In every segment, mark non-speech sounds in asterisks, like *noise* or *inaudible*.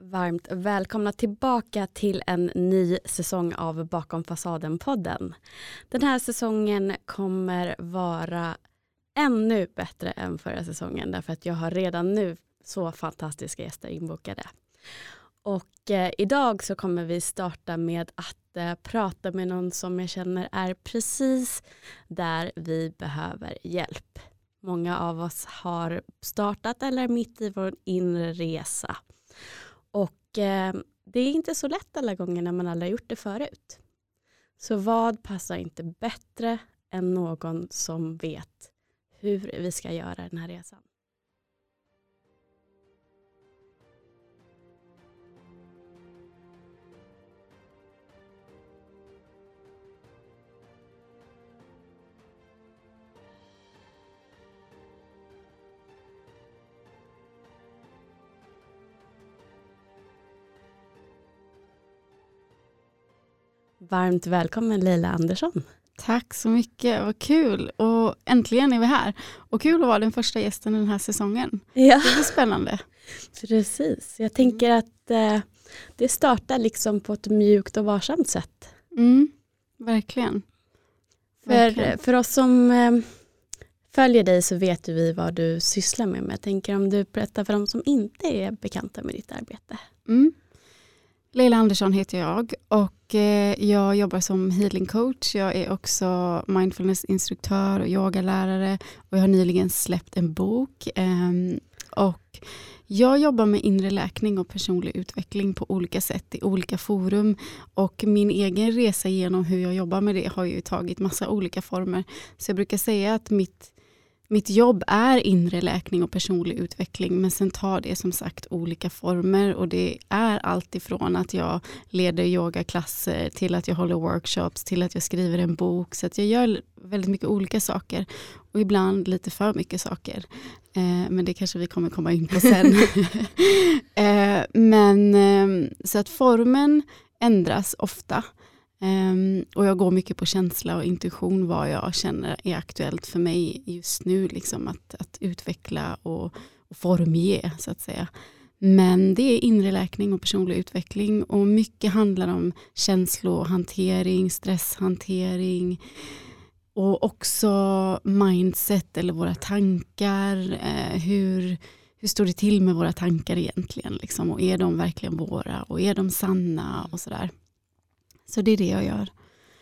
varmt välkomna tillbaka till en ny säsong av Bakom fasaden-podden. Den här säsongen kommer vara ännu bättre än förra säsongen därför att jag har redan nu så fantastiska gäster inbokade. Och eh, idag så kommer vi starta med att eh, prata med någon som jag känner är precis där vi behöver hjälp. Många av oss har startat eller är mitt i vår inre resa. Och eh, det är inte så lätt alla gånger när man aldrig har gjort det förut. Så vad passar inte bättre än någon som vet hur vi ska göra den här resan? Varmt välkommen Leila Andersson. Tack så mycket, vad kul. Och äntligen är vi här. Och kul att vara den första gästen den här säsongen. Ja. Det blir spännande. *laughs* Precis, jag tänker att eh, det startar liksom på ett mjukt och varsamt sätt. Mm, verkligen. För, verkligen. för oss som eh, följer dig så vet ju vi vad du sysslar med. Men jag tänker om du berättar för de som inte är bekanta med ditt arbete. Mm. Leila Andersson heter jag och eh, jag jobbar som healing coach. Jag är också mindfulnessinstruktör och yogalärare och jag har nyligen släppt en bok. Ehm, och jag jobbar med inre läkning och personlig utveckling på olika sätt i olika forum. Och min egen resa genom hur jag jobbar med det har ju tagit massa olika former. Så jag brukar säga att mitt mitt jobb är inre läkning och personlig utveckling men sen tar det som sagt olika former och det är allt ifrån att jag leder yogaklasser till att jag håller workshops till att jag skriver en bok så att jag gör väldigt mycket olika saker och ibland lite för mycket saker. Eh, men det kanske vi kommer komma in på sen. *laughs* eh, men eh, så att formen ändras ofta Um, och jag går mycket på känsla och intuition vad jag känner är aktuellt för mig just nu. Liksom att, att utveckla och, och formge så att säga. Men det är inre läkning och personlig utveckling och mycket handlar om känslohantering, stresshantering och också mindset eller våra tankar. Eh, hur, hur står det till med våra tankar egentligen? Liksom? Och är de verkligen våra? Och är de sanna? Och sådär. Så det är det jag gör.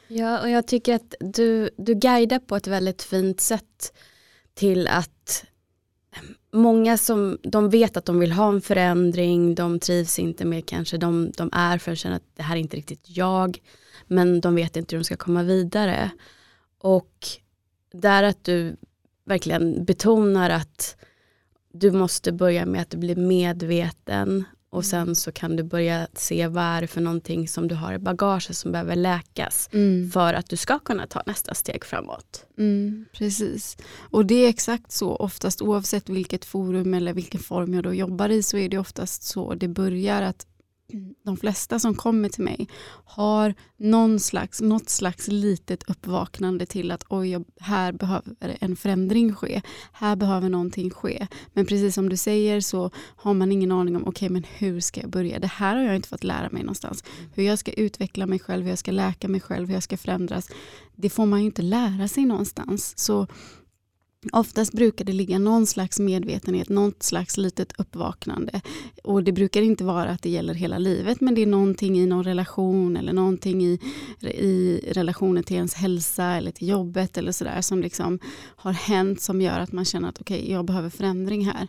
Ja, och jag tycker att du, du guidar på ett väldigt fint sätt till att ehm, många som de vet att de vill ha en förändring, de trivs inte med kanske de, de är för att känna att det här är inte riktigt jag, men de vet inte hur de ska komma vidare. Och där att du verkligen betonar att du måste börja med att bli medveten och sen så kan du börja se vad är det för någonting som du har i bagaget som behöver läkas Mm. för att du ska kunna ta nästa steg framåt. Mm, precis. Och det är exakt så, oftast oavsett vilket forum eller vilken form jag då jobbar i så är det oftast så det börjar att de flesta som kommer till mig har någon slags, något slags litet uppvaknande till att oj, här behöver en förändring ske. Här behöver någonting ske. Men precis som du säger så har man ingen aning om okej, men hur ska jag börja? Det här har jag inte fått lära mig någonstans. Hur jag ska utveckla mig själv, hur jag ska läka mig själv, hur jag ska förändras. Det får man ju inte lära sig någonstans. Så Oftast brukar det ligga någon slags medvetenhet, något slags litet uppvaknande. Och det brukar inte vara att det gäller hela livet men det är någonting i någon relation eller någonting i, i relationen till ens hälsa eller till jobbet eller sådär som liksom har hänt som gör att man känner att okej, jag behöver förändring här.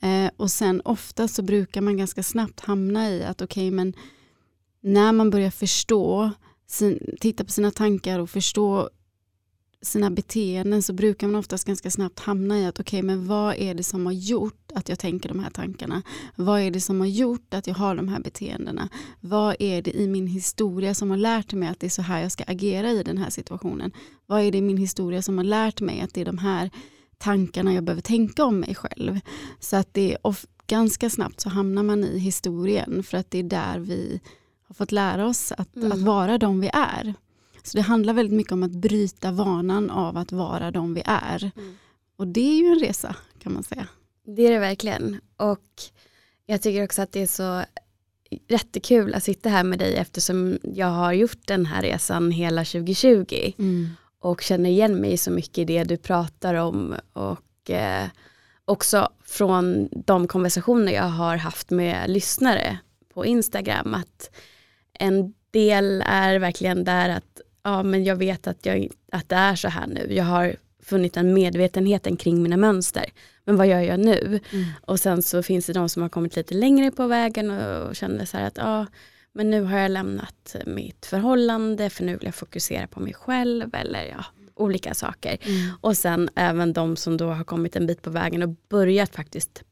Eh, och sen ofta så brukar man ganska snabbt hamna i att okej, men när man börjar förstå, sin, titta på sina tankar och förstå sina beteenden så brukar man oftast ganska snabbt hamna i att okej men vad är det som har gjort att jag tänker de här tankarna? Vad är det som har gjort att jag har de här beteendena? Vad är det i min historia som har lärt mig att det är så här jag ska agera i den här situationen? Vad är det i min historia som har lärt mig att det är de här tankarna jag behöver tänka om mig själv? Så att det är of- ganska snabbt så hamnar man i historien för att det är där vi har fått lära oss att, Mm. att vara de vi är. Så det handlar väldigt mycket om att bryta vanan av att vara de vi är. Mm. Och det är ju en resa kan man säga. Det är det verkligen. Och jag tycker också att det är så jättekul att sitta här med dig eftersom jag har gjort den här resan hela 2020 Mm. och känner igen mig så mycket i det du pratar om och eh, också från de konversationer jag har haft med lyssnare på Instagram att en del är verkligen där att ja, men jag vet att, jag, att det är så här nu. Jag har funnit en medvetenheten kring mina mönster. Men vad gör jag nu? Mm. Och sen så finns det de som har kommit lite längre på vägen och, och känner så här att ja, men nu har jag lämnat mitt förhållande för nu vill jag fokusera på mig själv eller ja, olika saker. Mm. Och sen även de som då har kommit en bit på vägen och börjat faktiskt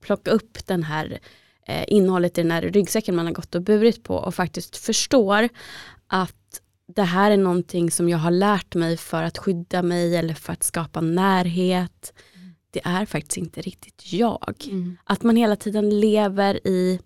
plocka upp den här eh, innehållet i den här ryggsäcken man har gått och burit på och faktiskt förstår att det här är någonting som jag har lärt mig för att skydda mig eller för att skapa närhet. Det är faktiskt inte riktigt jag. Mm. Att man hela tiden lever i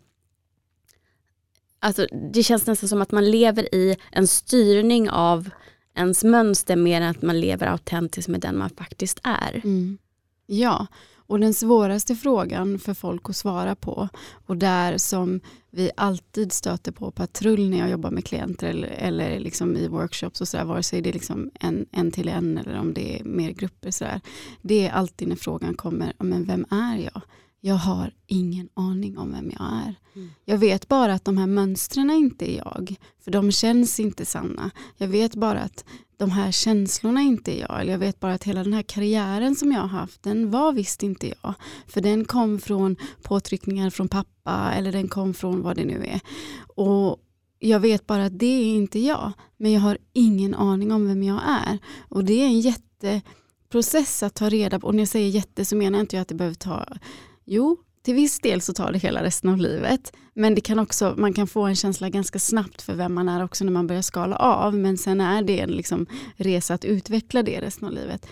Alltså det känns nästan som att man lever i en styrning av ens mönster mer än att man lever autentiskt med den man faktiskt är. Mm. Ja, och den svåraste frågan för folk att svara på och där som vi alltid stöter på patrull när jag jobbar med klienter eller, eller liksom i workshops och sådär, vare sig det är liksom en, en till en eller om det är mer grupper sådär. Det är alltid när frågan kommer, men vem är jag? Jag har ingen aning om vem jag är. Mm. Jag vet bara att de här mönstren inte är jag, för de känns inte sanna. Jag vet bara att de här känslorna inte är jag. Eller jag vet bara att hela den här karriären som jag har haft, den var visst inte jag. För den kom från påtryckningar från pappa eller den kom från vad det nu är. Och jag vet bara att det är inte jag. Men jag har ingen aning om vem jag är. Och det är en jätteprocess att ta reda på. Och när jag säger jätte så menar jag inte att det behöver ta, jo, till viss del så tar det hela resten av livet. Men det kan också, man kan få en känsla ganska snabbt för vem man är också när man börjar skala av. Men sen är det en liksom resa att utveckla det resten av livet.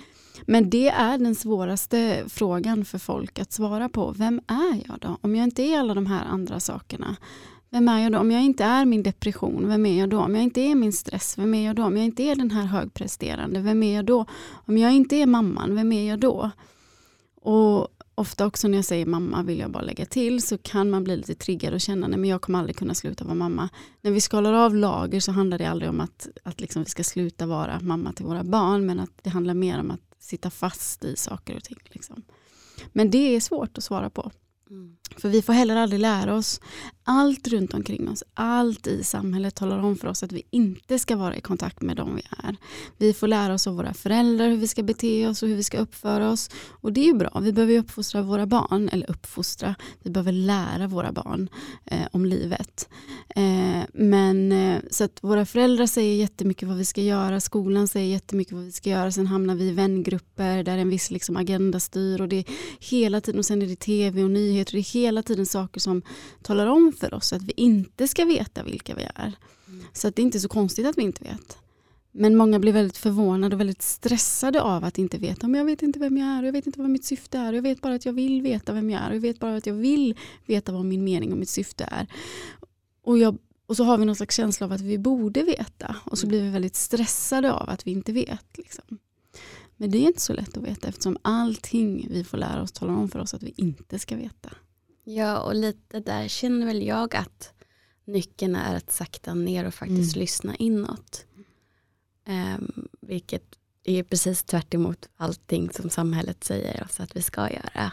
Men det är den svåraste frågan för folk att svara på. Vem är jag då? Om jag inte är alla de här andra sakerna. Vem är jag då? Om jag inte är min depression, vem är jag då? Om jag inte är min stress, vem är jag då? Om jag inte är den här högpresterande, vem är jag då? Om jag inte är mamman, vem är jag då? Och ofta också när jag säger mamma vill jag bara lägga till så kan man bli lite triggad och känna att jag kommer aldrig kunna sluta vara mamma. När vi skalar av lager så handlar det aldrig om att, att liksom vi ska sluta vara mamma till våra barn men att det handlar mer om att sitta fast i saker och ting. Liksom. Men det är svårt att svara på. Mm. För vi får heller aldrig lära oss. Allt runt omkring oss, allt i samhället talar om för oss att vi inte ska vara i kontakt med dem vi är. Vi får lära oss av våra föräldrar hur vi ska bete oss och hur vi ska uppföra oss. Och det är ju bra, vi behöver ju uppfostra våra barn, eller uppfostra, vi behöver lära våra barn eh, om livet. Eh, men eh, så att våra föräldrar säger jättemycket vad vi ska göra, skolan säger jättemycket vad vi ska göra, sen hamnar vi i vängrupper där en viss liksom, agenda styr och det är hela tiden, och sen är det tv och nyheter, det är hela tiden saker som talar om för oss att vi inte ska veta vilka vi är. Mm. Så att det är inte så konstigt att vi inte vet. Men många blir väldigt förvånade och väldigt stressade av att inte veta. Men jag vet inte vem jag är jag vet inte vad mitt syfte är. Jag vet bara att jag vill veta vem jag är jag vet bara att jag vill veta vad min mening och mitt syfte är. Och, jag, och så har vi någon slags känsla av att vi borde veta och så blir vi väldigt stressade av att vi inte vet. Liksom. Men det är inte så lätt att veta eftersom allting vi får lära oss talar om för oss att vi inte ska veta. Ja, och lite där känner väl jag att nyckeln är att sakta ner och faktiskt Mm. lyssna inåt. Um, vilket är precis tvärt emot allting som samhället säger oss att vi ska göra.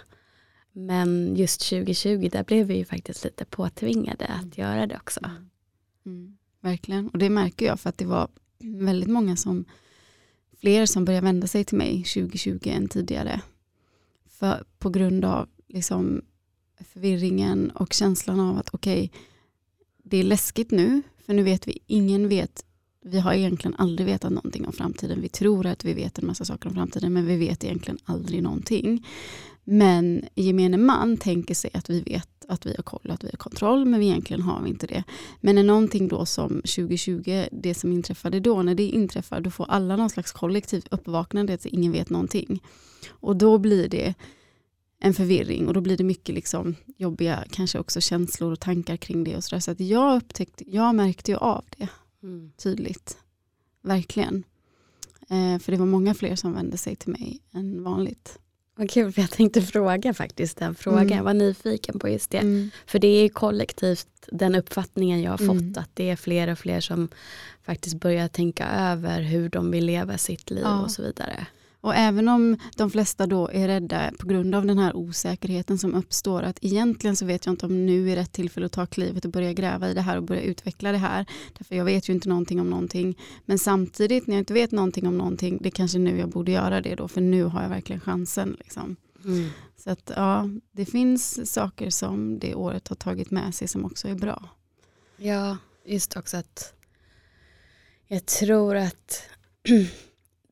Men just 2020 där blev vi ju faktiskt lite påtvingade att göra det också. Mm, verkligen, och det märker jag för att det var väldigt många som, fler som började vända sig till mig 2020 än tidigare. För, på grund av liksom förvirringen och känslan av att okej, det är läskigt nu, för nu vet vi, ingen vet, vi har egentligen aldrig vetat någonting om framtiden. Vi tror att vi vet en massa saker om framtiden, men vi vet egentligen aldrig någonting. Men gemene man tänker sig att vi vet att vi har koll, att vi har kontroll, men egentligen har vi inte det. Men när någonting då som 2020, det som inträffade då, när det inträffar, då får alla någon slags kollektiv uppvaknande, att ingen vet någonting. Och då blir det en förvirring och då blir det mycket liksom jobbiga, kanske också känslor och tankar kring det och sådär. Så att jag upptäckte, jag märkte ju av det Mm. tydligt. Verkligen. Eh, för det var många fler som vände sig till mig än vanligt. Vad kul, för jag tänkte fråga faktiskt den frågan. Mm. Jag var nyfiken på just det. Mm. För det är kollektivt den uppfattningen jag har fått mm. att det är fler och fler som faktiskt börjar tänka över hur de vill leva sitt liv ja. och så vidare. Och även om de flesta då är rädda på grund av den här osäkerheten som uppstår, att egentligen så vet jag inte om nu är rätt tillfälle att ta klivet och börja gräva i det här och börja utveckla det här. Därför jag vet ju inte någonting om någonting. Men samtidigt när jag inte vet någonting om någonting, det är kanske nu jag borde göra det då, för nu har jag verkligen chansen. Liksom. Mm. Så att ja, det finns saker som det året har tagit med sig som också är bra. Ja, just också att jag tror att *clears throat*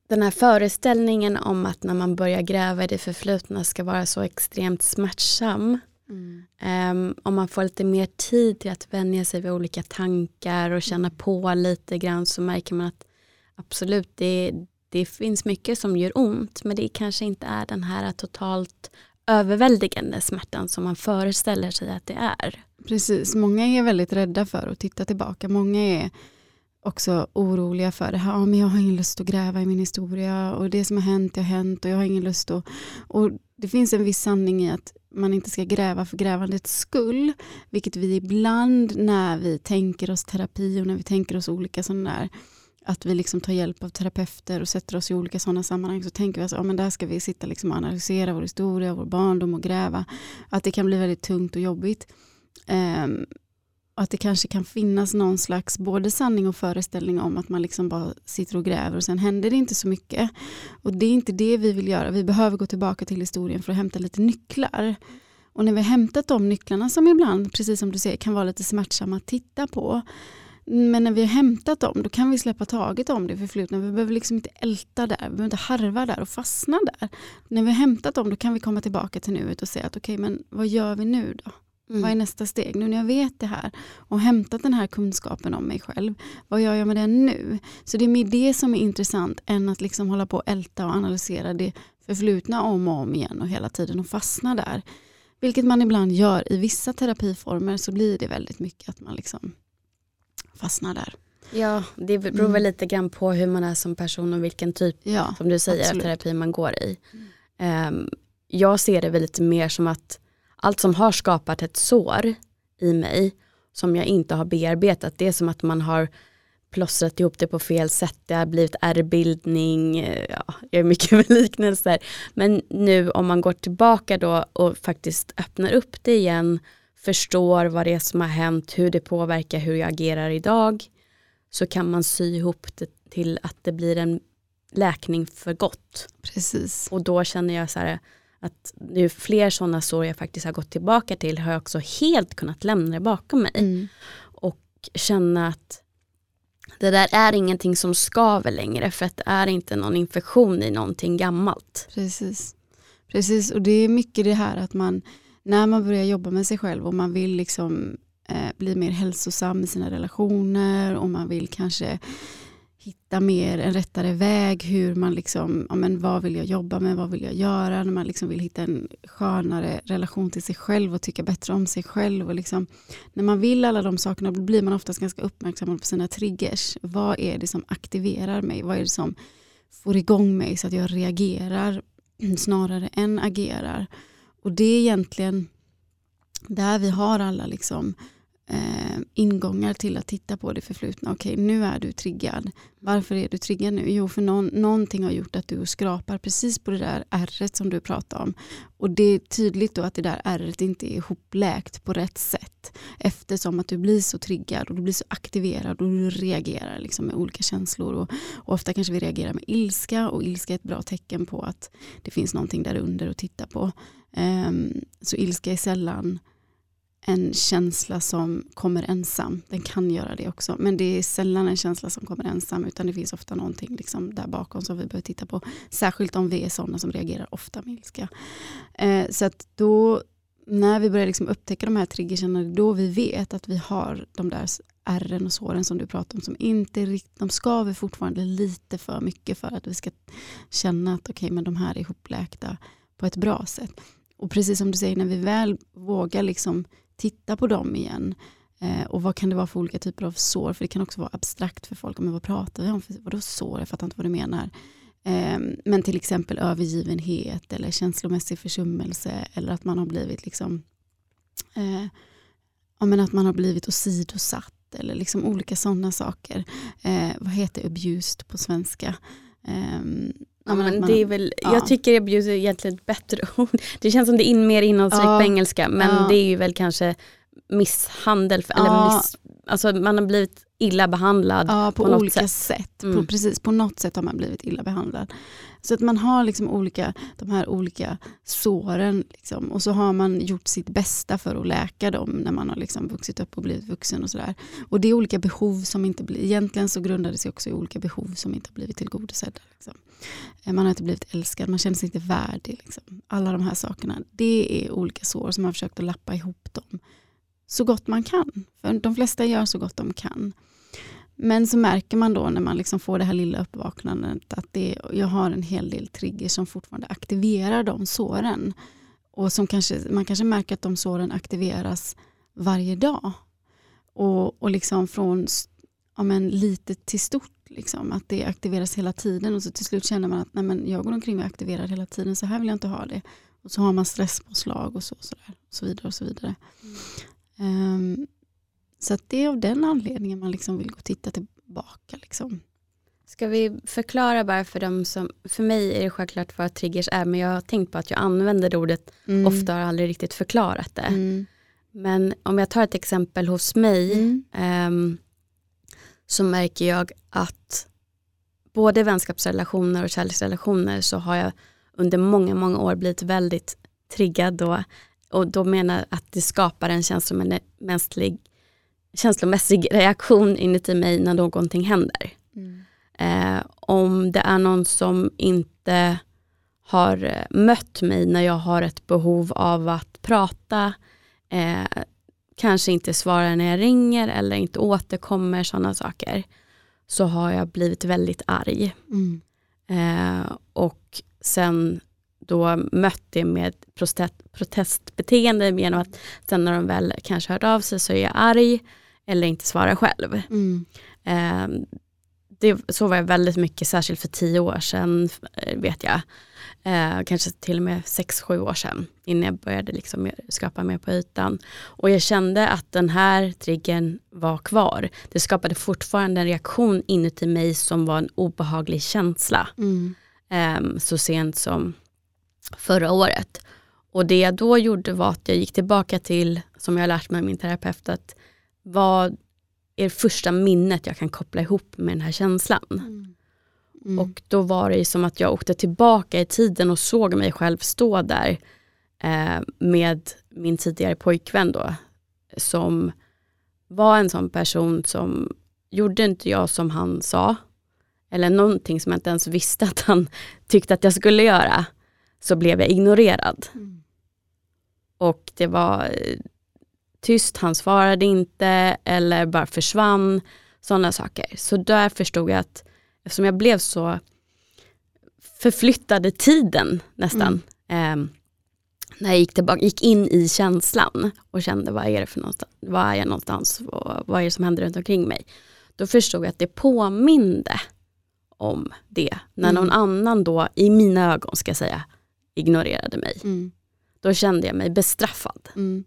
den här föreställningen om att när man börjar gräva i det förflutna ska vara så extremt smärtsam. Mm. Um, om man får lite mer tid till att vänja sig vid olika tankar och känna mm. på lite grann så märker man att absolut det, det finns mycket som gör ont men det kanske inte är den här totalt överväldigande smärtan som man föreställer sig att det är. Precis, många är väldigt rädda för att titta tillbaka. Många är också oroliga för det här. Ja, men jag har ingen lust att gräva i min historia och det som har hänt har hänt och jag har ingen lust att... Och det finns en viss sanning i att man inte ska gräva för grävandets skull. Vilket vi ibland när vi tänker oss terapi och när vi tänker oss olika sådana där att vi liksom tar hjälp av terapeuter och sätter oss i olika sådana sammanhang så tänker vi att ja, men där ska vi sitta liksom och analysera vår historia, vår barndom och gräva. Att det kan bli väldigt tungt och jobbigt. Um, och att det kanske kan finnas någon slags både sanning och föreställning om att man liksom bara sitter och gräver och sen händer det inte så mycket. Och det är inte det vi vill göra. Vi behöver gå tillbaka till historien för att hämta lite nycklar. Och när vi har hämtat de nycklarna som ibland, precis som du säger, kan vara lite smärtsamma att titta på. Men när vi har hämtat dem, då kan vi släppa taget om det förflutna. Vi behöver liksom inte älta där, vi behöver inte harva där och fastna där. När vi har hämtat dem, då kan vi komma tillbaka till nuet och säga att okej, okay, men vad gör vi nu då? Mm. Vad är nästa steg? Nu när jag vet det här och hämtat den här kunskapen om mig själv, vad gör jag med den nu? Så det är mer det som är intressant än att liksom hålla på och älta och analysera det förflutna om och om igen och hela tiden och fastna där. Vilket man ibland gör i vissa terapiformer så blir det väldigt mycket att man liksom fastnar där. Ja, det beror mm. väl lite grann på hur man är som person och vilken typ, ja, som du säger, av terapi man går i. Mm. Um, jag ser det väl lite mer som att allt som har skapat ett sår i mig som jag inte har bearbetat, det är som att man har plåstrat ihop det på fel sätt, det har blivit ärrbildning, ja, jag är mycket *laughs* med liknelser. Men nu om man går tillbaka då och faktiskt öppnar upp det igen, förstår vad det är som har hänt, hur det påverkar hur jag agerar idag, så kan man sy ihop det till att det blir en läkning för gott. Precis. Och då känner jag så här, att nu fler sådana sår jag faktiskt har gått tillbaka till har jag också helt kunnat lämna det bakom mig. Mm. Och känna att det där är ingenting som skaver längre för att det är inte någon infektion i någonting gammalt. Precis, Precis. och det är mycket det här att man när man börjar jobba med sig själv och man vill liksom eh, bli mer hälsosam i sina relationer och man vill kanske hitta mer en rättare väg, hur man liksom, ja men vad vill jag jobba med, vad vill jag göra, när man liksom vill hitta en skönare relation till sig själv och tycka bättre om sig själv. Och liksom, när man vill alla de sakerna blir man oftast ganska uppmärksam på sina triggers. Vad är det som aktiverar mig? Vad är det som får igång mig så att jag reagerar *clears throat* snarare än agerar? Och det är egentligen där vi har alla liksom eh, ingångar till att titta på det förflutna. Okej, nu är du triggad. Varför är du triggad nu? Jo, för någon, någonting har gjort att du skrapar precis på det där ärret som du pratade om. Och det är tydligt då att det där ärret inte är ihopläkt på rätt sätt. Eftersom att du blir så triggad och du blir så aktiverad och du reagerar liksom med olika känslor. Och, och ofta kanske vi reagerar med ilska och ilska är ett bra tecken på att det finns någonting där under att titta på. Um, så ilska är sällan en känsla som kommer ensam. Den kan göra det också. Men det är sällan en känsla som kommer ensam utan det finns ofta någonting liksom där bakom som vi behöver titta på. Särskilt om vi är sådana som reagerar ofta med ilska. Eh, så att då när vi börjar liksom upptäcka de här triggerserna, då vi vet att vi har de där ärren och såren som du pratar om som inte riktigt, de skaver fortfarande lite för mycket för att vi ska känna att okej okay, men de här är ihopläkta på ett bra sätt. Och precis som du säger, när vi väl vågar liksom titta på dem igen. Eh, och vad kan det vara för olika typer av sår? För det kan också vara abstrakt för folk. Men vad pratar vi om? För, vadå sår? Jag fattar inte vad du menar. Eh, men till exempel övergivenhet eller känslomässig försummelse eller att man har blivit liksom eh, ja, men att man har blivit åsidosatt eller liksom olika sådana saker. Eh, vad heter abused på svenska? Ehm, Ja, men det är väl, ja. Jag tycker abuse är egentligen ett bättre *laughs* ord. Det känns som det är in, mer innehållsrikt ja. på engelska men ja. det är ju väl kanske misshandel, eller miss, alltså man har blivit illa behandlad ja, på, på olika sätt. sätt. Mm. På, precis, på något sätt har man blivit illa behandlad. Så att man har liksom olika, de här olika såren liksom, och så har man gjort sitt bästa för att läka dem när man har liksom vuxit upp och blivit vuxen och sådär. Och det är olika behov som inte blir, egentligen så grundar det sig också i olika behov som inte har blivit tillgodosedda. Liksom. Eh, man har inte blivit älskad, man känner sig inte värdig. Liksom. Alla de här sakerna, det är olika sår som man har försökt att lappa ihop dem så gott man kan. För de flesta gör så gott de kan. Men så märker man då när man liksom får det här lilla uppvaknandet att det, jag har en hel del triggers som fortfarande aktiverar de såren. Och som kanske, man kanske märker att de såren aktiveras varje dag. Och, och liksom från ja men, litet till stort. Liksom, att det aktiveras hela tiden och så till slut känner man att nej men, jag går omkring och är aktiverad hela tiden, så här vill jag inte ha det. Och så har man stresspåslag och så, så, där, och så vidare. Och så vidare. Mm. Um, så det är av den anledningen man liksom vill gå och titta tillbaka. Liksom. Ska vi förklara bara för dem som, för mig är det självklart vad triggers är men jag har tänkt på att jag använder ordet mm. ofta och har aldrig riktigt förklarat det. Mm. Men om jag tar ett exempel hos mig mm. um, så märker jag att både vänskapsrelationer och kärleksrelationer så har jag under många, många år blivit väldigt triggad då. Och då menar jag att det skapar en känslomässig, känslomässig reaktion inuti mig när någonting händer. Mm. Eh, om det är någon som inte har mött mig när jag har ett behov av att prata, eh, kanske inte svarar när jag ringer eller inte återkommer, sådana saker, så har jag blivit väldigt arg. Mm. Eh, och sen då mött det med protest, protestbeteende genom att sen när de väl kanske hört av sig så är jag arg eller inte svarar själv. Mm. Eh, det, så var jag väldigt mycket, särskilt för tio år sedan vet jag. Eh, kanske till och med sex, sju år sedan innan jag började liksom skapa mer på ytan. Och jag kände att den här triggern var kvar. Det skapade fortfarande en reaktion inuti mig som var en obehaglig känsla. Mm. Eh, så sent som förra året. Och det jag då gjorde var att jag gick tillbaka till, som jag lärt mig av min terapeut, att vad är första minnet jag kan koppla ihop med den här känslan. Mm. Mm. Och då var det som att jag åkte tillbaka i tiden och såg mig själv stå där eh, med min tidigare pojkvän då, som var en sån person som gjorde inte jag som han sa, eller någonting som jag inte ens visste att han *laughs* tyckte att jag skulle göra, så blev jag ignorerad. Mm. Och det var eh, tyst, han svarade inte eller bara försvann. Sådana saker. Så där förstod jag att eftersom jag blev så förflyttad i tiden nästan. Mm. Eh, när jag gick, tillbaka, gick in i känslan och kände vad är det för någonstans, vad är jag någonstans och vad är det som händer runt omkring mig. Då förstod jag att det påminde om det. När mm. någon annan då, i mina ögon ska jag säga, ignorerade mig. Mm. Då kände jag mig bestraffad. Mm.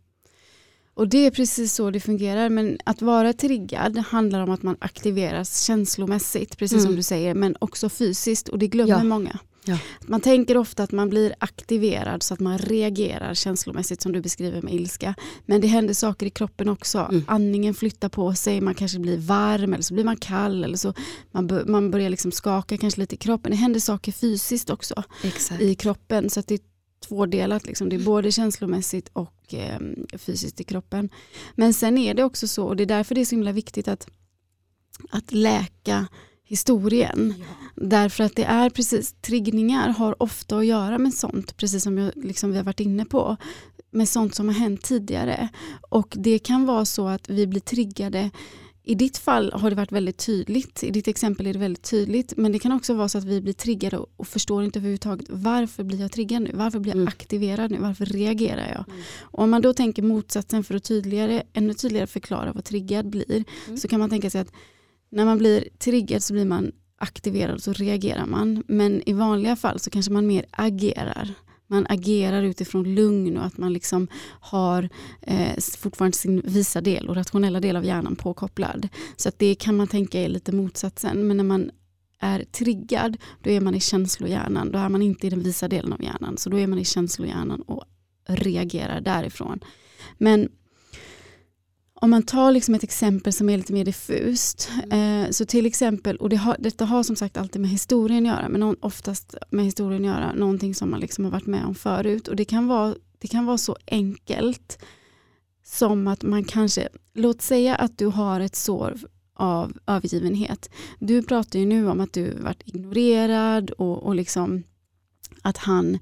Och det är precis så det fungerar. Men att vara triggad handlar om att man aktiveras känslomässigt, precis mm. som du säger, men också fysiskt och det glömmer ja. många. Ja. Man tänker ofta att man blir aktiverad så att man reagerar känslomässigt som du beskriver med ilska. Men det händer saker i kroppen också. Mm. Andningen flyttar på sig, man kanske blir varm eller så blir man kall. Eller så man, man börjar liksom skaka kanske lite i kroppen. Det händer saker fysiskt också Exakt. i kroppen. Så det är tvådelat. Liksom. Det är både känslomässigt och eh, fysiskt i kroppen. Men sen är det också så, och det är därför det är så himla viktigt att, att läka historien. Ja. Därför att det är precis, triggningar har ofta att göra med sånt, precis som jag, liksom vi har varit inne på, med sånt som har hänt tidigare. Och det kan vara så att vi blir triggade i ditt fall har det varit väldigt tydligt, i ditt exempel är det väldigt tydligt, men det kan också vara så att vi blir triggade och förstår inte överhuvudtaget varför blir jag triggad nu? Varför blir jag mm. aktiverad nu? Varför reagerar jag? Mm. Och om man då tänker motsatsen för att tydligare, ännu tydligare förklara vad triggad blir, mm. så kan man tänka sig att när man blir triggad så blir man aktiverad och så reagerar man. Men i vanliga fall så kanske man mer agerar. Man agerar utifrån lugn och att man liksom har eh, fortfarande sin visa del och rationella del av hjärnan påkopplad. Så att det kan man tänka är lite motsatsen. Men när man är triggad, då är man i känslohjärnan. Då är man inte i den visa delen av hjärnan. Så då är man i känslohjärnan och reagerar därifrån. Men om man tar liksom ett exempel som är lite mer diffust. Mm. Eh, så till exempel, och det har, detta har som sagt alltid med historien att göra, men oftast med historien att göra, någonting som man liksom har varit med om förut. Och det kan vara, det kan vara så enkelt som att man kanske, låt säga att du har ett sår av övergivenhet. Du pratar ju nu om att du varit ignorerad och, och liksom att han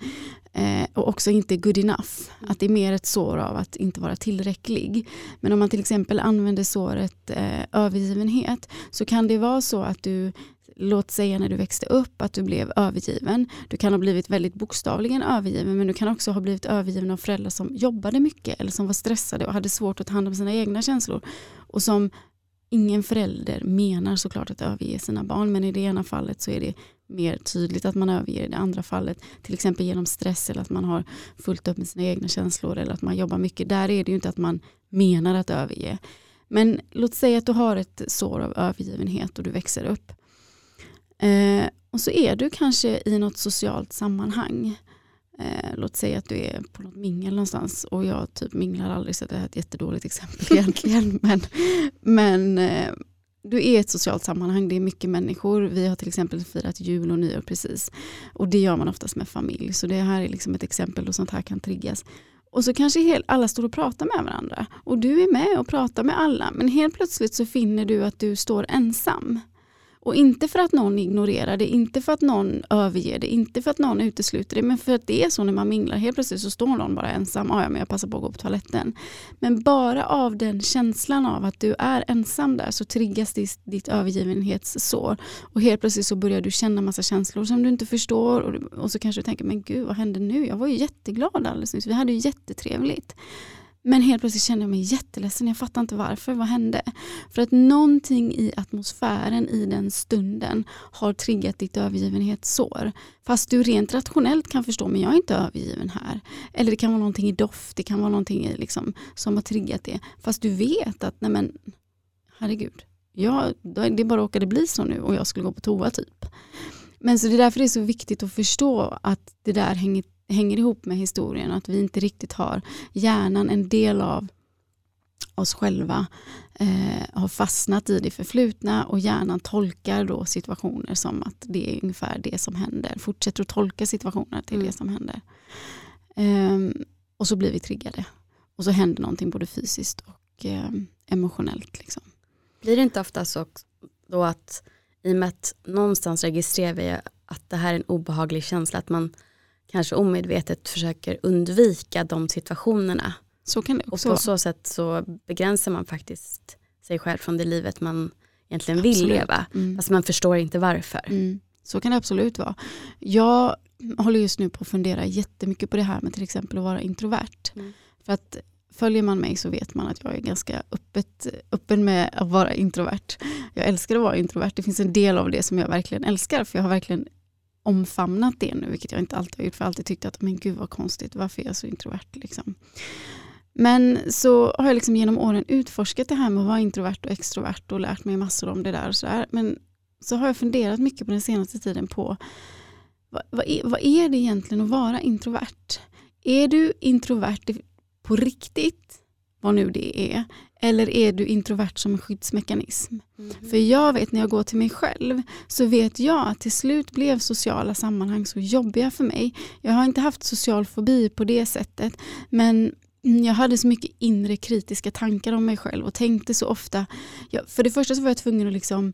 eh, och också inte good enough. Att det är mer ett sår av att inte vara tillräcklig. Men om man till exempel använder såret eh, övergivenhet så kan det vara så att du låt säga när du växte upp att du blev övergiven. Du kan ha blivit väldigt bokstavligen övergiven men du kan också ha blivit övergiven av föräldrar som jobbade mycket eller som var stressade och hade svårt att ta hand om sina egna känslor och som ingen förälder menar såklart att överge sina barn men i det ena fallet så är det mer tydligt att man överger i det andra fallet. Till exempel genom stress eller att man har fullt upp med sina egna känslor eller att man jobbar mycket. Där är det ju inte att man menar att överge. Men låt säga att du har ett sår av övergivenhet och du växer upp. Eh, och så är du kanske i något socialt sammanhang. Eh, låt säga att du är på något mingel någonstans och jag typ minglar aldrig så det är ett jättedåligt *laughs* exempel egentligen. men men eh, du är i ett socialt sammanhang, det är mycket människor. Vi har till exempel firat jul och nyår precis. Och det gör man oftast med familj. Så det här är liksom ett exempel då sånt här kan triggas. Och så kanske alla står och pratar med varandra. Och du är med och pratar med alla. Men helt plötsligt så finner du att du står ensam. Och inte för att någon ignorerar det, inte för att någon överger det, inte för att någon utesluter det, men för att det är så när man minglar. Helt plötsligt så står någon bara ensam, ah, ja men jag passar på att gå på toaletten. Men bara av den känslan av att du är ensam där så triggas ditt, ditt övergivenhetssår. Och helt plötsligt så börjar du känna massa känslor som du inte förstår. Och, och så kanske du tänker, men gud vad hände nu? Jag var ju jätteglad alldeles nyss, vi hade ju jättetrevligt. Men helt plötsligt kände jag mig jätteledsen. Jag fattar inte varför. Vad hände? För att någonting i atmosfären i den stunden har triggat ditt övergivenhetssår. Fast du rent rationellt kan förstå, men jag är inte övergiven här. Eller det kan vara någonting i doft, det kan vara någonting i liksom, som har triggat det. Fast du vet att, nej men, herregud, Jag, det bara råkade bli så nu och jag skulle gå på toa typ. Men så det är därför det är så viktigt att förstå att det där hänger hänger ihop med historien. Att vi inte riktigt har hjärnan, en del av oss själva eh, har fastnat i det förflutna och hjärnan tolkar då situationer som att det är ungefär det som händer. Fortsätter att tolka situationer till mm. det som händer. Eh, och så blir vi triggade. Och så händer någonting både fysiskt och eh, emotionellt. Liksom. Blir det inte ofta så då att i och med att någonstans registrerar vi att det här är en obehaglig känsla, att man kanske omedvetet försöker undvika de situationerna. Så kan det också Och på så sätt så begränsar man faktiskt sig själv från det livet man egentligen vill absolut. leva. Mm. Fast man förstår inte varför. Mm. Så kan det absolut vara. Jag håller just nu på att fundera jättemycket på det här med till exempel att vara introvert. Mm. För att följer man mig så vet man att jag är ganska öppet, öppen med att vara introvert. Jag älskar att vara introvert. Det finns en del av det som jag verkligen älskar. För jag har verkligen omfamnat det nu, vilket jag inte alltid har gjort, för jag har alltid tyckt att men gud vad konstigt, varför är jag så introvert? Liksom. Men så har jag liksom genom åren utforskat det här med att vara introvert och extrovert och lärt mig massor om det där. Och så där. Men så har jag funderat mycket på den senaste tiden på vad, vad, är, vad är det egentligen att vara introvert? Är du introvert på riktigt, vad nu det är, eller är du introvert som en skyddsmekanism? Mm. För jag vet när jag går till mig själv så vet jag att till slut blev sociala sammanhang så jobbiga för mig. Jag har inte haft social fobi på det sättet men jag hade så mycket inre kritiska tankar om mig själv och tänkte så ofta. Jag, för det första så var jag tvungen att liksom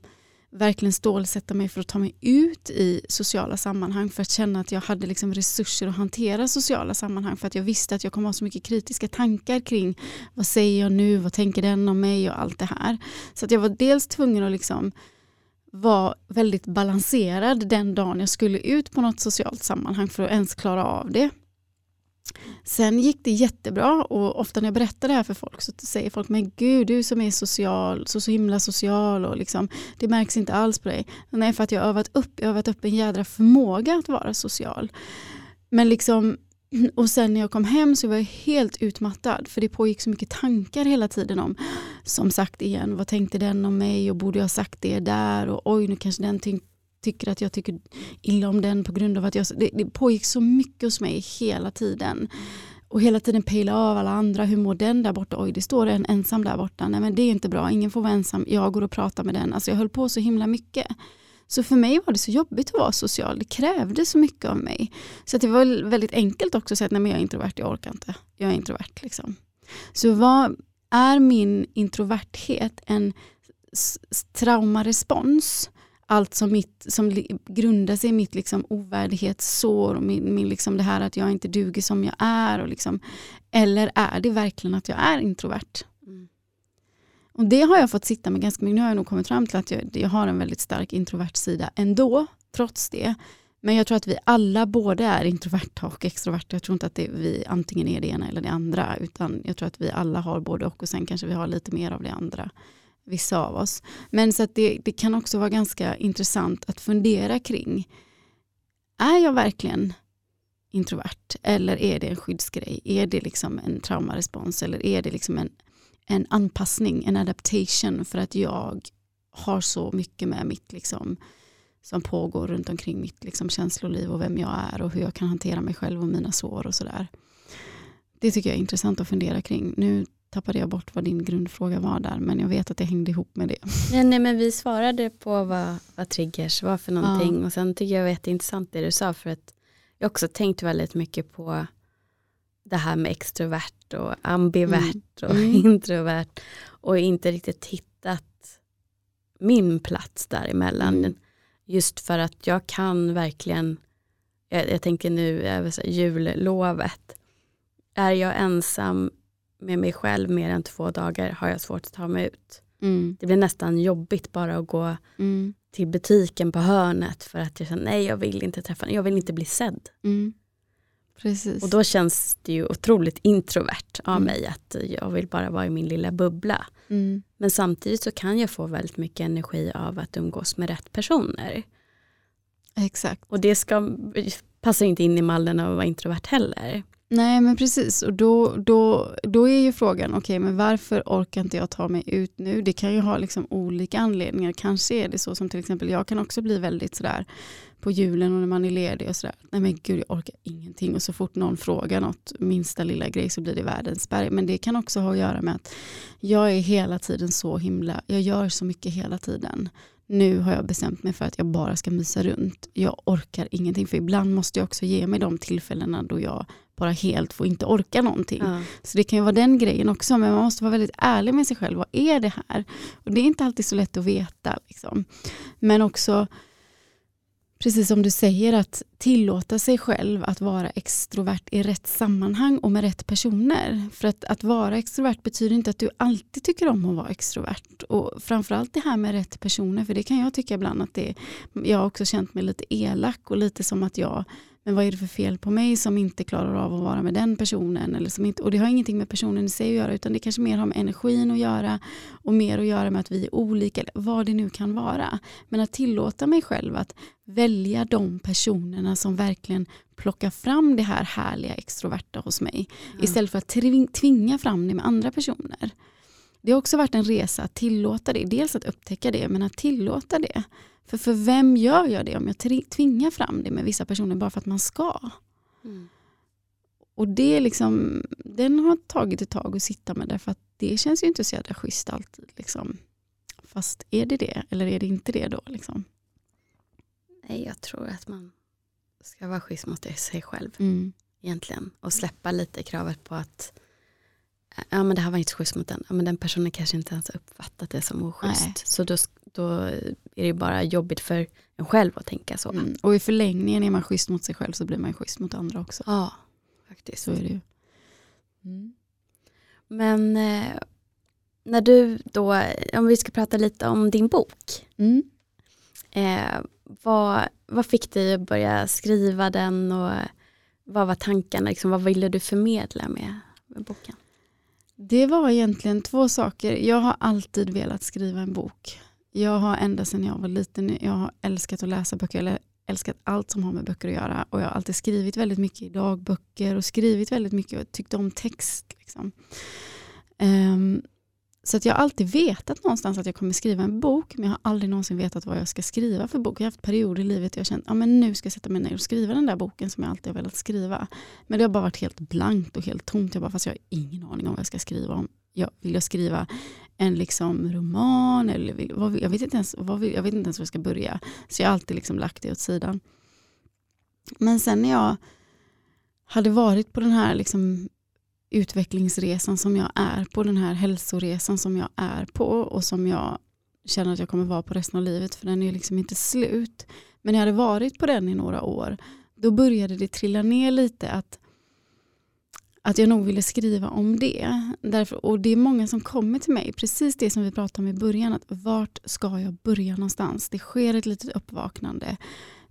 verkligen stålsätta mig för att ta mig ut i sociala sammanhang för att känna att jag hade liksom resurser att hantera sociala sammanhang för att jag visste att jag kommer ha så mycket kritiska tankar kring vad säger jag nu, vad tänker den om mig och allt det här. Så att jag var dels tvungen att liksom vara väldigt balanserad den dagen jag skulle ut på något socialt sammanhang för att ens klara av det. Sen gick det jättebra och ofta när jag berättar det här för folk så säger folk men gud du som är social, så, så himla social och liksom, det märks inte alls på dig. Nej för att jag har övat upp, jag har övat upp en jädra förmåga att vara social. Men liksom *clears throat* och sen när jag kom hem så var jag helt utmattad för det pågick så mycket tankar hela tiden om som sagt igen, vad tänkte den om mig och borde jag ha sagt det där och oj nu kanske den tycker att jag tycker illa om den på grund av att jag... Det, det pågick så mycket hos mig hela tiden. Och hela tiden pejla av alla andra, hur mår den där borta? Oj, det står en ensam där borta. Nej men det är inte bra, ingen får vara ensam. Jag går och pratar med den. Alltså jag höll på så himla mycket. Så för mig var det så jobbigt att vara social. Det krävde så mycket av mig. Så det var väldigt enkelt också att säga att nej, men jag är introvert, jag orkar inte. Jag är introvert. Liksom. Så vad är min introverthet en traumarespons allt som, mitt, som grundar sig i mitt liksom ovärdighetssår och min, min liksom det här att jag inte duger som jag är. Och liksom, eller är det verkligen att jag är introvert? Mm. Och Det har jag fått sitta med ganska mycket. Nu har jag nog kommit fram till att jag, jag har en väldigt stark introvert sida ändå, trots det. Men jag tror att vi alla både är introverta och extroverta. Jag tror inte att det, vi antingen är det ena eller det andra. Utan jag tror att vi alla har både och och sen kanske vi har lite mer av det andra vissa av oss. Men så att det, det kan också vara ganska intressant att fundera kring, är jag verkligen introvert eller är det en skyddsgrej? Är det liksom en traumarespons eller är det liksom en, en anpassning, en adaptation för att jag har så mycket med mitt liksom, som pågår runt omkring mitt liksom, känsloliv och vem jag är och hur jag kan hantera mig själv och mina sår och sådär. Det tycker jag är intressant att fundera kring. Nu tappade jag bort vad din grundfråga var där, men jag vet att det hängde ihop med det. Nej, nej men vi svarade på vad, vad triggers var för någonting ja. och sen tycker jag det var jätteintressant det du sa för att jag också tänkt väldigt mycket på det här med extrovert och ambivert mm. och mm. *laughs* introvert och inte riktigt hittat min plats däremellan. Mm. Just för att jag kan verkligen, jag, jag tänker nu jullovet, är jag ensam med mig själv mer än två dagar har jag svårt att ta mig ut. Mm. Det blir nästan jobbigt bara att gå mm. till butiken på hörnet för att jag känner nej jag vill inte träffa jag vill inte bli sedd. Mm. Precis. Och då känns det ju otroligt introvert av mm. mig att jag vill bara vara i min lilla bubbla. Mm. Men samtidigt så kan jag få väldigt mycket energi av att umgås med rätt personer. Exakt. Och det ska, passar inte in i mallen av att vara introvert heller. Nej men precis och då, då, då är ju frågan okej okay, men varför orkar inte jag ta mig ut nu? Det kan ju ha liksom olika anledningar. Kanske är det så som till exempel jag kan också bli väldigt sådär på julen och när man är ledig och sådär. Nej men gud jag orkar ingenting och så fort någon frågar något minsta lilla grej så blir det världens berg. Men det kan också ha att göra med att jag är hela tiden så himla, jag gör så mycket hela tiden nu har jag bestämt mig för att jag bara ska mysa runt. Jag orkar ingenting för ibland måste jag också ge mig de tillfällena då jag bara helt får inte orka någonting. Ja. Så det kan ju vara den grejen också men man måste vara väldigt ärlig med sig själv. Vad är det här? Och det är inte alltid så lätt att veta. Liksom. Men också precis som du säger, att tillåta sig själv att vara extrovert i rätt sammanhang och med rätt personer. För att, att vara extrovert betyder inte att du alltid tycker om att vara extrovert. Och framförallt det här med rätt personer, för det kan jag tycka ibland att det Jag har också känt mig lite elak och lite som att jag men vad är det för fel på mig som inte klarar av att vara med den personen? Eller som inte, och det har ingenting med personen i sig att göra utan det kanske mer har med energin att göra och mer att göra med att vi är olika, vad det nu kan vara. Men att tillåta mig själv att välja de personerna som verkligen plockar fram det här härliga extroverta hos mig ja. istället för att tvinga fram det med andra personer. Det har också varit en resa att tillåta det, dels att upptäcka det men att tillåta det. För för vem gör jag det om jag tvingar fram det med vissa personer bara för att man ska? Mm. Och det är liksom, den har tagit ett tag att sitta med därför att det känns ju inte så jävla schysst alltid. Liksom. Fast är det det eller är det inte det då? Liksom? Nej, jag tror att man ska vara schysst mot sig själv mm. egentligen. Och släppa lite kravet på att ja, men det här var inte schysst mot den. Ja, men den personen kanske inte ens uppfattat det som oschysst. Nej. Så då, då är det bara jobbigt för en själv att tänka så. Mm. Och i förlängningen är man schysst mot sig själv så blir man schysst mot andra också. Ja, faktiskt. Så är det ju. Mm. Men eh, när du då, om vi ska prata lite om din bok. Mm. Eh, vad, vad fick dig att börja skriva den och vad var tankarna, liksom, vad ville du förmedla med, med boken? Det var egentligen två saker. Jag har alltid velat skriva en bok. Jag har ända sedan jag var liten, jag har älskat att läsa böcker, eller älskat allt som har med böcker att göra. Och jag har alltid skrivit väldigt mycket i dagböcker och skrivit väldigt mycket och tyckt om text. Liksom. Um, så att jag har alltid vetat någonstans att jag kommer skriva en bok, men jag har aldrig någonsin vetat vad jag ska skriva för bok. Jag har haft perioder i livet där jag känt att ja, nu ska jag sätta mig ner och skriva den där boken som jag alltid har velat skriva. Men det har bara varit helt blankt och helt tomt. Jag bara, fast jag har ingen aning om vad jag ska skriva om. Jag, vill jag skriva en liksom roman? Eller vill, vad, jag, vet inte ens, vad, jag vet inte ens var jag ska börja. Så jag har alltid liksom lagt det åt sidan. Men sen när jag hade varit på den här liksom utvecklingsresan som jag är på, den här hälsoresan som jag är på och som jag känner att jag kommer vara på resten av livet för den är liksom inte slut. Men jag hade varit på den i några år. Då började det trilla ner lite att, att jag nog ville skriva om det. Därför, och det är många som kommer till mig, precis det som vi pratade om i början, att vart ska jag börja någonstans? Det sker ett litet uppvaknande.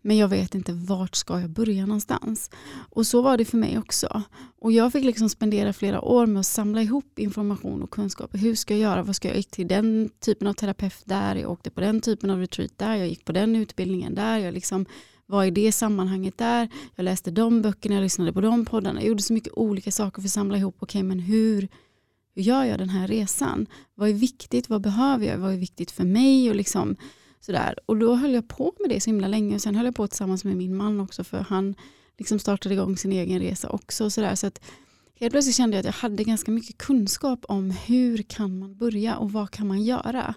Men jag vet inte vart ska jag börja någonstans. Och så var det för mig också. Och jag fick liksom spendera flera år med att samla ihop information och kunskap. Hur ska jag göra? Vad ska jag? gick till den typen av terapeut där. Jag åkte på den typen av retreat där. Jag gick på den utbildningen där. Jag liksom var i det sammanhanget där. Jag läste de böckerna, jag lyssnade på de poddarna. Jag gjorde så mycket olika saker för att samla ihop. Okej, okay, men hur, hur gör jag den här resan? Vad är viktigt? Vad behöver jag? Vad är viktigt för mig? Och liksom Sådär. Och då höll jag på med det så himla länge och sen höll jag på tillsammans med min man också för han liksom startade igång sin egen resa också. Sådär. Så att helt plötsligt kände jag att jag hade ganska mycket kunskap om hur kan man börja och vad kan man göra.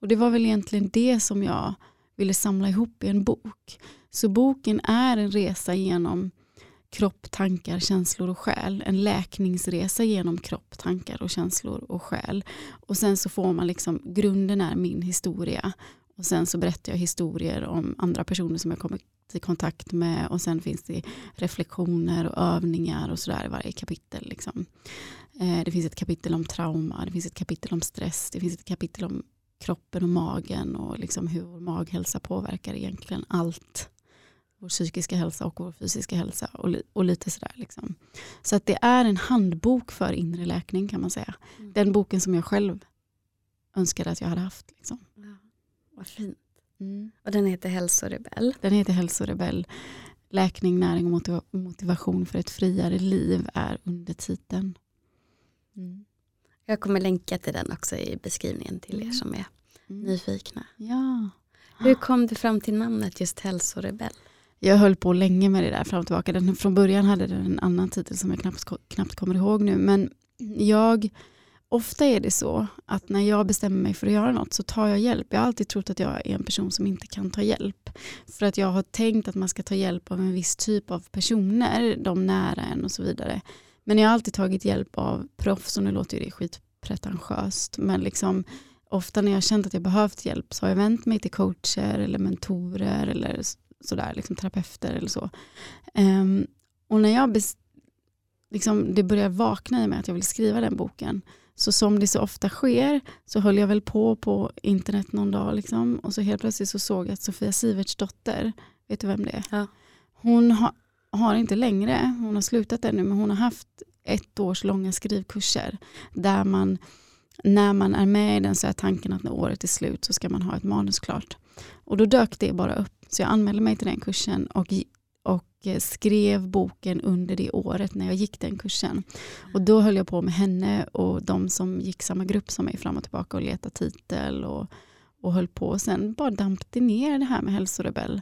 Och det var väl egentligen det som jag ville samla ihop i en bok. Så boken är en resa genom kropp, tankar, känslor och själ. En läkningsresa genom kropp, tankar och känslor och själ. Och sen så får man liksom, grunden är min historia och sen så berättar jag historier om andra personer som jag kommit i kontakt med och sen finns det reflektioner och övningar och sådär i varje kapitel. Liksom. Eh, det finns ett kapitel om trauma, det finns ett kapitel om stress, det finns ett kapitel om kroppen och magen och liksom hur vår maghälsa påverkar egentligen allt. Vår psykiska hälsa och vår fysiska hälsa och, och lite sådär. Liksom. Så att det är en handbok för inre läkning kan man säga. Mm. Den boken som jag själv önskade att jag hade haft. Liksom. Ja. Vad fint. Mm. Och den heter Hälsorebell. Den heter Hälsorebell. Läkning, näring och motivation för ett friare liv är undertiteln. Mm. Jag kommer länka till den också i beskrivningen till er som är mm. nyfikna. Ja. Hur kom du fram till namnet just Hälsorebell? Jag höll på länge med det där fram och tillbaka. Den, från början hade den en annan titel som jag knappt, knappt kommer ihåg nu. Men jag ofta är det så att när jag bestämmer mig för att göra något så tar jag hjälp. Jag har alltid trott att jag är en person som inte kan ta hjälp. För att jag har tänkt att man ska ta hjälp av en viss typ av personer, de nära en och så vidare. Men jag har alltid tagit hjälp av proffs och nu låter det skitpretentiöst. Men liksom, ofta när jag har känt att jag behövt hjälp så har jag vänt mig till coacher eller mentorer eller sådär, liksom terapeuter eller så. Um, och när jag liksom, det börjar vakna i mig att jag vill skriva den boken så som det så ofta sker så höll jag väl på på internet någon dag liksom, och så helt plötsligt så såg jag att Sofia Siverts dotter, vet du vem det är? Ja. Hon ha, har inte längre, hon har slutat ännu, men hon har haft ett års långa skrivkurser där man när man är med i den så är tanken att när året är slut så ska man ha ett manus klart. Och då dök det bara upp. Så jag anmälde mig till den kursen och skrev boken under det året när jag gick den kursen. Och då höll jag på med henne och de som gick samma grupp som mig fram och tillbaka och letade titel och, och höll på. Och sen bara damp det ner det här med hälsorebell.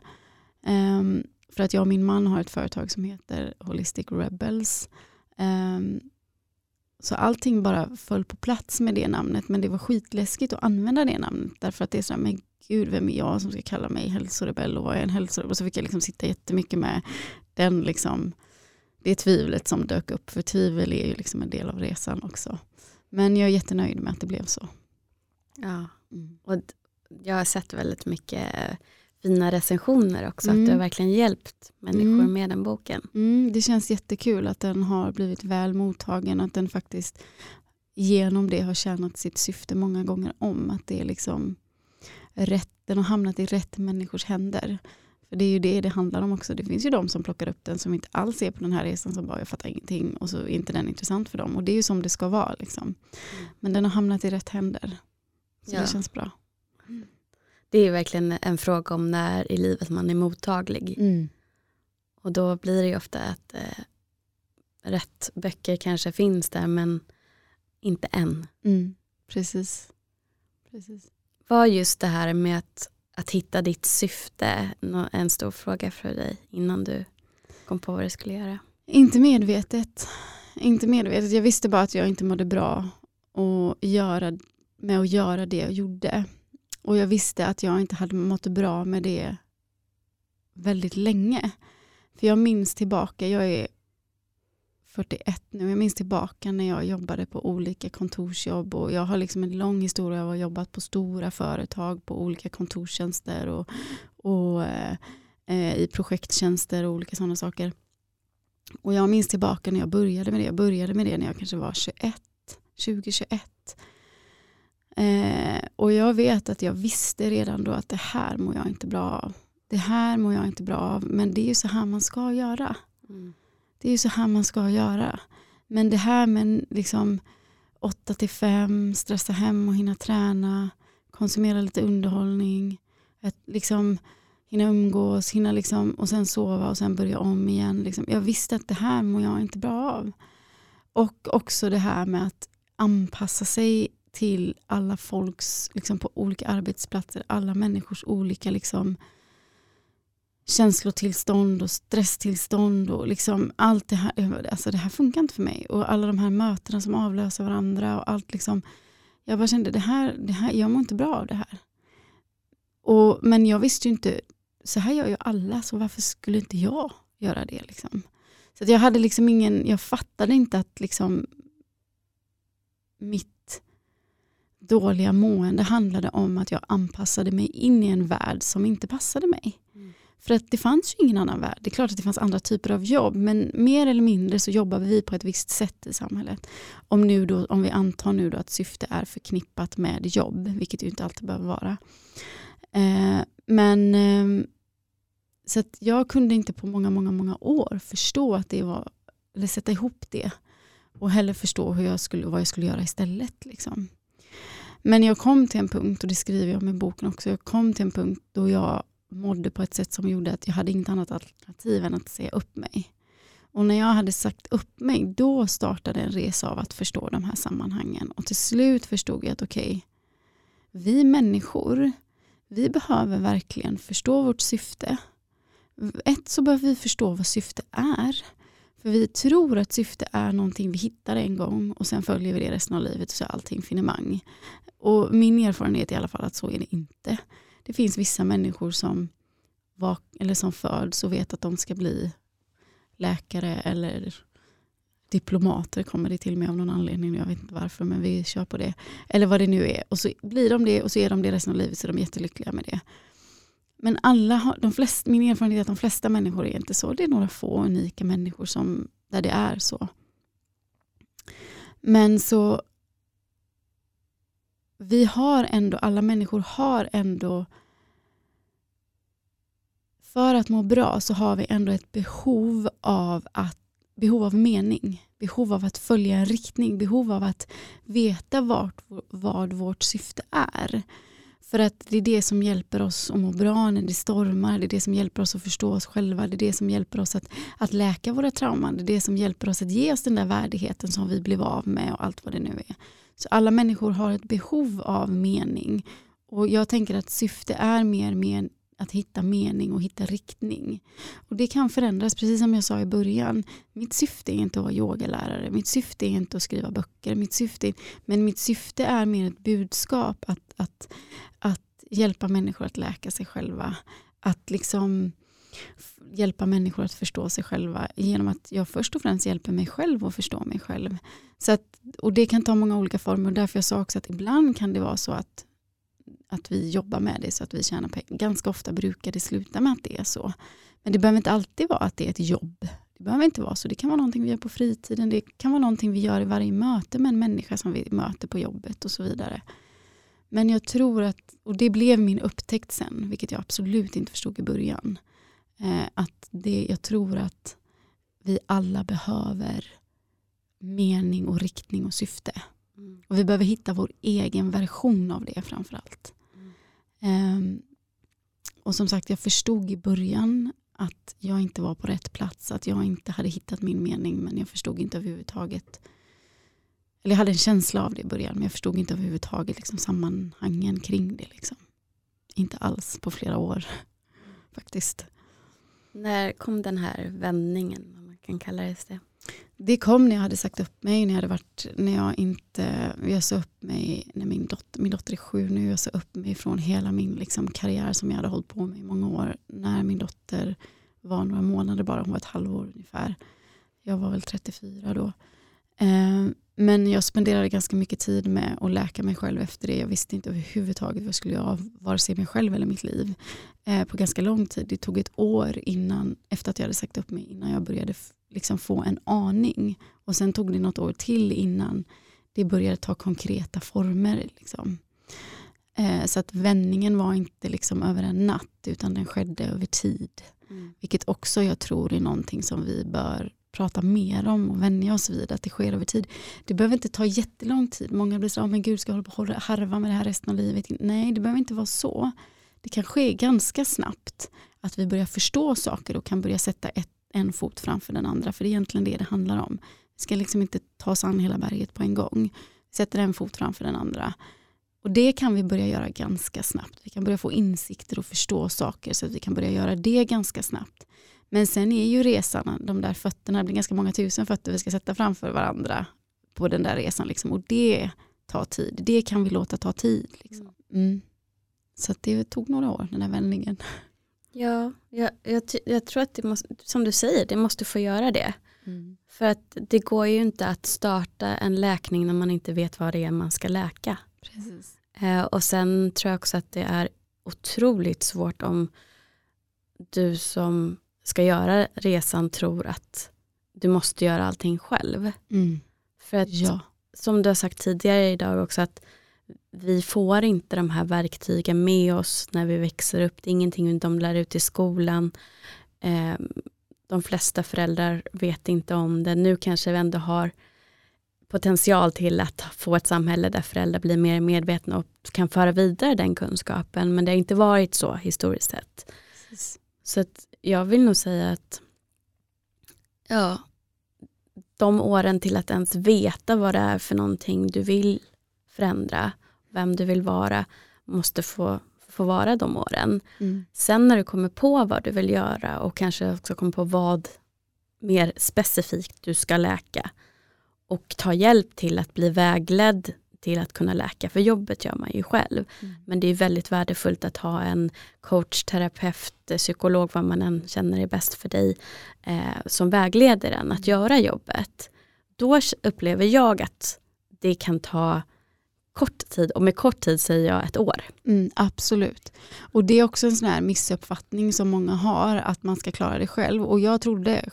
Um, för att jag och min man har ett företag som heter Holistic Rebels. Um, så allting bara föll på plats med det namnet men det var skitläskigt att använda det namnet därför att det är så här, men gud vem är jag som ska kalla mig hälsorebell och vad är en hälsorebell? Och så fick jag liksom sitta jättemycket med den liksom, det tvivlet som dök upp. För tvivel är ju liksom en del av resan också. Men jag är jättenöjd med att det blev så. Ja, mm. och jag har sett väldigt mycket fina recensioner också. Mm. Att du har verkligen hjälpt människor mm. med den boken. Mm, det känns jättekul att den har blivit väl mottagen. Att den faktiskt genom det har tjänat sitt syfte många gånger om. Att det är liksom rätt, den har hamnat i rätt människors händer. För det är ju det det handlar om också. Det finns ju de som plockar upp den som inte alls är på den här resan som bara jag fattar ingenting och så är inte den intressant för dem. Och det är ju som det ska vara. Liksom. Mm. Men den har hamnat i rätt händer. Så Ja. det känns bra. Det är ju verkligen en fråga om när i livet man är mottaglig. Och då blir det ju ofta att eh, rätt böcker kanske finns där men inte än. Mm. Precis. Precis. Var just det här med att, att hitta ditt syfte en stor fråga för dig innan du kom på vad du skulle göra? Inte medvetet. Inte medvetet. Jag visste bara att jag inte mådde bra och göra, med att göra det jag gjorde. Och jag visste att jag inte hade mått bra med det väldigt länge. För jag minns tillbaka, jag är 41 nu, jag minns tillbaka när jag jobbade på olika kontorsjobb och jag har liksom en lång historia av att ha jobbat på stora företag på olika kontorstjänster och, och eh, eh i projekttjänster och olika sådana saker. Och jag minns tillbaka när jag började med det. Jag började med det när jag kanske var 21, 2021. Eh, och jag vet att jag visste redan då att det här mår jag inte bra av. Det här mår jag inte bra av. Men det är ju så här man ska göra. Mm. Det är ju så här man ska göra. Men det här med liksom 8 till 5, stressa hem och hinna träna, konsumera lite underhållning, att liksom hinna umgås, hinna liksom, och sen sova och sen börja om igen. Liksom. Jag visste att det här mår jag inte bra av. Och också det här med att anpassa sig till alla folks, liksom på olika arbetsplatser, alla människors olika liksom, känslotillstånd och stresstillstånd och liksom allt det här. Alltså det här funkar inte för mig. Och alla de här mötena som avlöser varandra och allt liksom. Jag bara kände det här, det här jag mår inte bra av det här. Och, men jag visste ju inte, så här gör ju alla, så varför skulle inte jag göra det? Liksom? Så att jag hade liksom ingen, jag fattade inte att liksom mitt dåliga mående handlade om att jag anpassade mig in i en värld som inte passade mig. För att det fanns ju ingen annan värld. Det är klart att det fanns andra typer av jobb men mer eller mindre så jobbade vi på ett visst sätt i samhället. Om, nu då, om vi antar nu då att syfte är förknippat med jobb, vilket ju inte alltid behöver vara. Eh, men eh, så att jag kunde inte på många, många, många år förstå att det var, eller sätta ihop det och heller förstå hur jag skulle, vad jag skulle göra istället. Liksom. Men jag kom till en punkt, och det skriver jag om i boken också, jag kom till en punkt då jag mådde på ett sätt som gjorde att jag hade inget annat alternativ än att säga upp mig. Och när jag hade sagt upp mig, då startade en resa av att förstå de här sammanhangen. Och till slut förstod jag att okej, vi människor, vi behöver verkligen förstå vårt syfte. Ett så behöver vi förstå vad syfte är. För vi tror att syfte är någonting vi hittar en gång och sen följer vi det resten av livet och så är allting finemang. Och min erfarenhet är i alla fall att så är det inte. Det finns vissa människor som, vak eller som föds och vet att de ska bli läkare eller diplomater kommer det till med av någon anledning. Jag vet inte varför men vi kör på det. Eller vad det nu är. Och så blir de det och så är de det resten av livet så är de jättelyckliga med det. Men alla har, de flest, min erfarenhet är att de flesta människor är inte så. Det är några få unika människor som, där det är så. Men så vi har ändå, alla människor har ändå för att må bra så har vi ändå ett behov av, att, behov av mening. Behov av att följa en riktning. Behov av att veta vart, vad vårt syfte är. För att det är det som hjälper oss att må bra när det stormar. Det är det som hjälper oss att förstå oss själva. Det är det som hjälper oss att, att läka våra trauman. Det är det som hjälper oss att ge oss den där värdigheten som vi blev av med och allt vad det nu är. Så alla människor har ett behov av mening. Och jag tänker att syfte är mer med att hitta mening och hitta riktning. Och det kan förändras, precis som jag sa i början. Mitt syfte är inte att vara yogalärare, mitt syfte är inte att skriva böcker, mitt syfte, men mitt syfte är mer ett budskap att, att, att hjälpa människor att läka sig själva. Att liksom hjälpa människor att förstå sig själva genom att jag först och främst hjälper mig själv att förstå mig själv. Så att, och det kan ta många olika former och därför jag sa också att ibland kan det vara så att att vi jobbar med det så att vi tjänar pengar. Ganska ofta brukar det sluta med att det är så. Men det behöver inte alltid vara att det är ett jobb. Det behöver inte vara så. Det kan vara någonting vi gör på fritiden. Det kan vara någonting vi gör i varje möte med en människa som vi möter på jobbet och så vidare. Men jag tror att, och det blev min upptäckt sen, vilket jag absolut inte förstod i början, Eh, att det, jag tror att vi alla behöver mening och riktning och syfte. Mm. Och vi behöver hitta vår egen version av det framförallt. Mm. Eh, och som sagt, jag förstod i början att jag inte var på rätt plats, att jag inte hade hittat min mening, men jag förstod inte överhuvudtaget. Eller jag hade en känsla av det i början, men jag förstod inte överhuvudtaget liksom, sammanhangen kring det. Liksom. Inte alls på flera år *laughs* faktiskt. När kom den här vändningen, om man kan kalla det det? Det kom när jag hade sagt upp mig, när jag hade varit, när jag inte, jag sa upp mig, när min dotter, min dotter är sju nu, jag sa upp mig från hela min liksom, karriär som jag hade hållit på med i många år. När min dotter var några månader bara, hon var ett halvår ungefär. Jag var väl 34 då. Eh, men jag spenderade ganska mycket tid med att läka mig själv efter det. Jag visste inte överhuvudtaget vad jag skulle göra av vare sig mig själv eller mitt liv. Eh, på ganska lång tid. Det tog ett år innan, efter att jag hade sagt upp mig, innan jag började liksom få en aning. Och sen tog det något år till innan det började ta konkreta former. Liksom. Eh, så att vändningen var inte liksom över en natt utan den skedde över tid. Mm. Vilket också jag tror är någonting som vi bör prata mer om och vänja oss vid att det sker över tid. Det behöver inte ta jättelång tid. Många blir så, oh, men gud ska jag hålla på och harva med det här resten av livet? Nej, det behöver inte vara så. Det kan ske ganska snabbt att vi börjar förstå saker och kan börja sätta ett, en fot framför den andra. För det är egentligen det det handlar om. Vi ska liksom inte ta oss an hela berget på en gång. Vi sätter en fot framför den andra. Och det kan vi börja göra ganska snabbt. Vi kan börja få insikter och förstå saker så att vi kan börja göra det ganska snabbt. Men sen är ju resan, de där fötterna, det blir ganska många tusen fötter vi ska sätta framför varandra på den där resan. Liksom. Och det tar tid. Det kan vi låta ta tid. Liksom. Mm. Så det tog några år, den här vändningen. Ja, jag, jag, jag, tror att det måste, som du säger, det måste få göra det. Mm. För att det går ju inte att starta en läkning när man inte vet vad det är man ska läka. Precis. Eh, och sen tror jag också att det är otroligt svårt om du som ska göra resan tror att du måste göra allting själv. Mm. För att Ja. som du har sagt tidigare idag också att vi får inte de här verktygen med oss när vi växer upp. Det är ingenting de lär ut i skolan. Eh, de flesta föräldrar vet inte om det. Nu kanske vi ändå har potential till att få ett samhälle där föräldrar blir mer medvetna och kan föra vidare den kunskapen. Men det har inte varit så historiskt sett. Precis. Så att jag vill nog säga att ja, de åren till att ens veta vad det är för någonting du vill förändra, vem du vill vara, måste få, få vara de åren. Mm. Sen när du kommer på vad du vill göra och kanske också kommer på vad mer specifikt du ska läka och ta hjälp till att bli vägledd till att kunna läka, för jobbet gör man ju själv. Mm. Men det är väldigt värdefullt att ha en coach, terapeut, psykolog, vad man än känner är bäst för dig, eh, som vägleder en att göra jobbet. Då upplever jag att det kan ta kort tid, och med kort tid säger jag ett år. Mm, absolut. Och det är också en sån här missuppfattning som många har, att man ska klara det själv. Och jag trodde,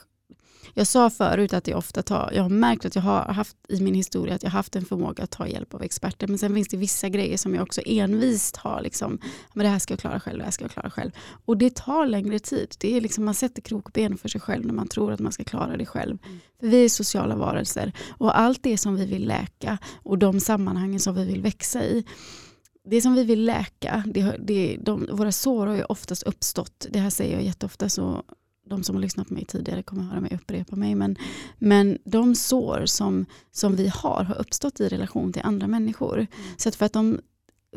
jag sa förut att jag ofta tar, jag har märkt att jag har haft i min historia att jag har haft en förmåga att ta hjälp av experter. Men sen finns det vissa grejer som jag också envist har, liksom, men det här ska jag klara själv, det här ska jag klara själv. Och det tar längre tid. Det är liksom, man sätter krokben för sig själv när man tror att man ska klara det själv. Mm. För vi är sociala varelser och allt det som vi vill läka och de sammanhangen som vi vill växa i det som vi vill läka, det, det, de, våra sår har ju oftast uppstått, det här säger jag jätteofta så de som har lyssnat på mig tidigare kommer höra mig upprepa mig, men, men de sår som, som vi har har uppstått i relation till andra människor. Så att för att de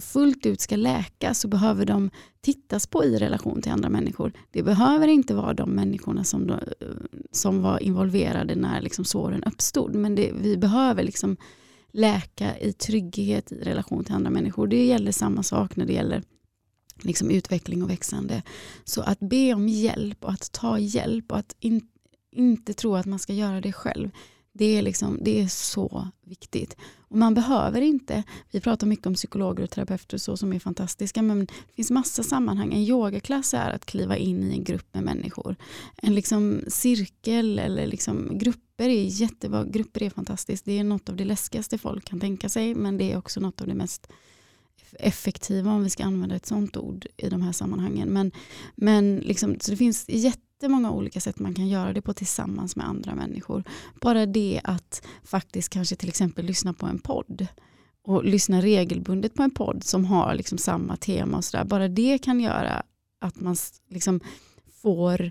fullt ut ska läka så behöver de tittas på i relation till andra människor. Det behöver inte vara de människorna som, då, som var involverade när liksom såren uppstod, men det, vi behöver liksom läka i trygghet i relation till andra människor. Det gäller samma sak när det gäller liksom utveckling och växande. Så att be om hjälp och att ta hjälp och att in, inte tro att man ska göra det själv. Det är, liksom, det är så viktigt. Och man behöver inte, vi pratar mycket om psykologer och terapeuter och så som är fantastiska, men det finns massa sammanhang. En yogaklass är att kliva in i en grupp med människor. En liksom cirkel eller liksom grupper är jättebra, grupper är fantastiskt. Det är något av det läskigaste folk kan tänka sig, men det är också något av det mest effektiva om vi ska använda ett sånt ord i de här sammanhangen. Men, men liksom, så det finns jättemånga olika sätt man kan göra det på tillsammans med andra människor. Bara det att faktiskt kanske till exempel lyssna på en podd och lyssna regelbundet på en podd som har liksom samma tema och sådär. Bara det kan göra att man liksom får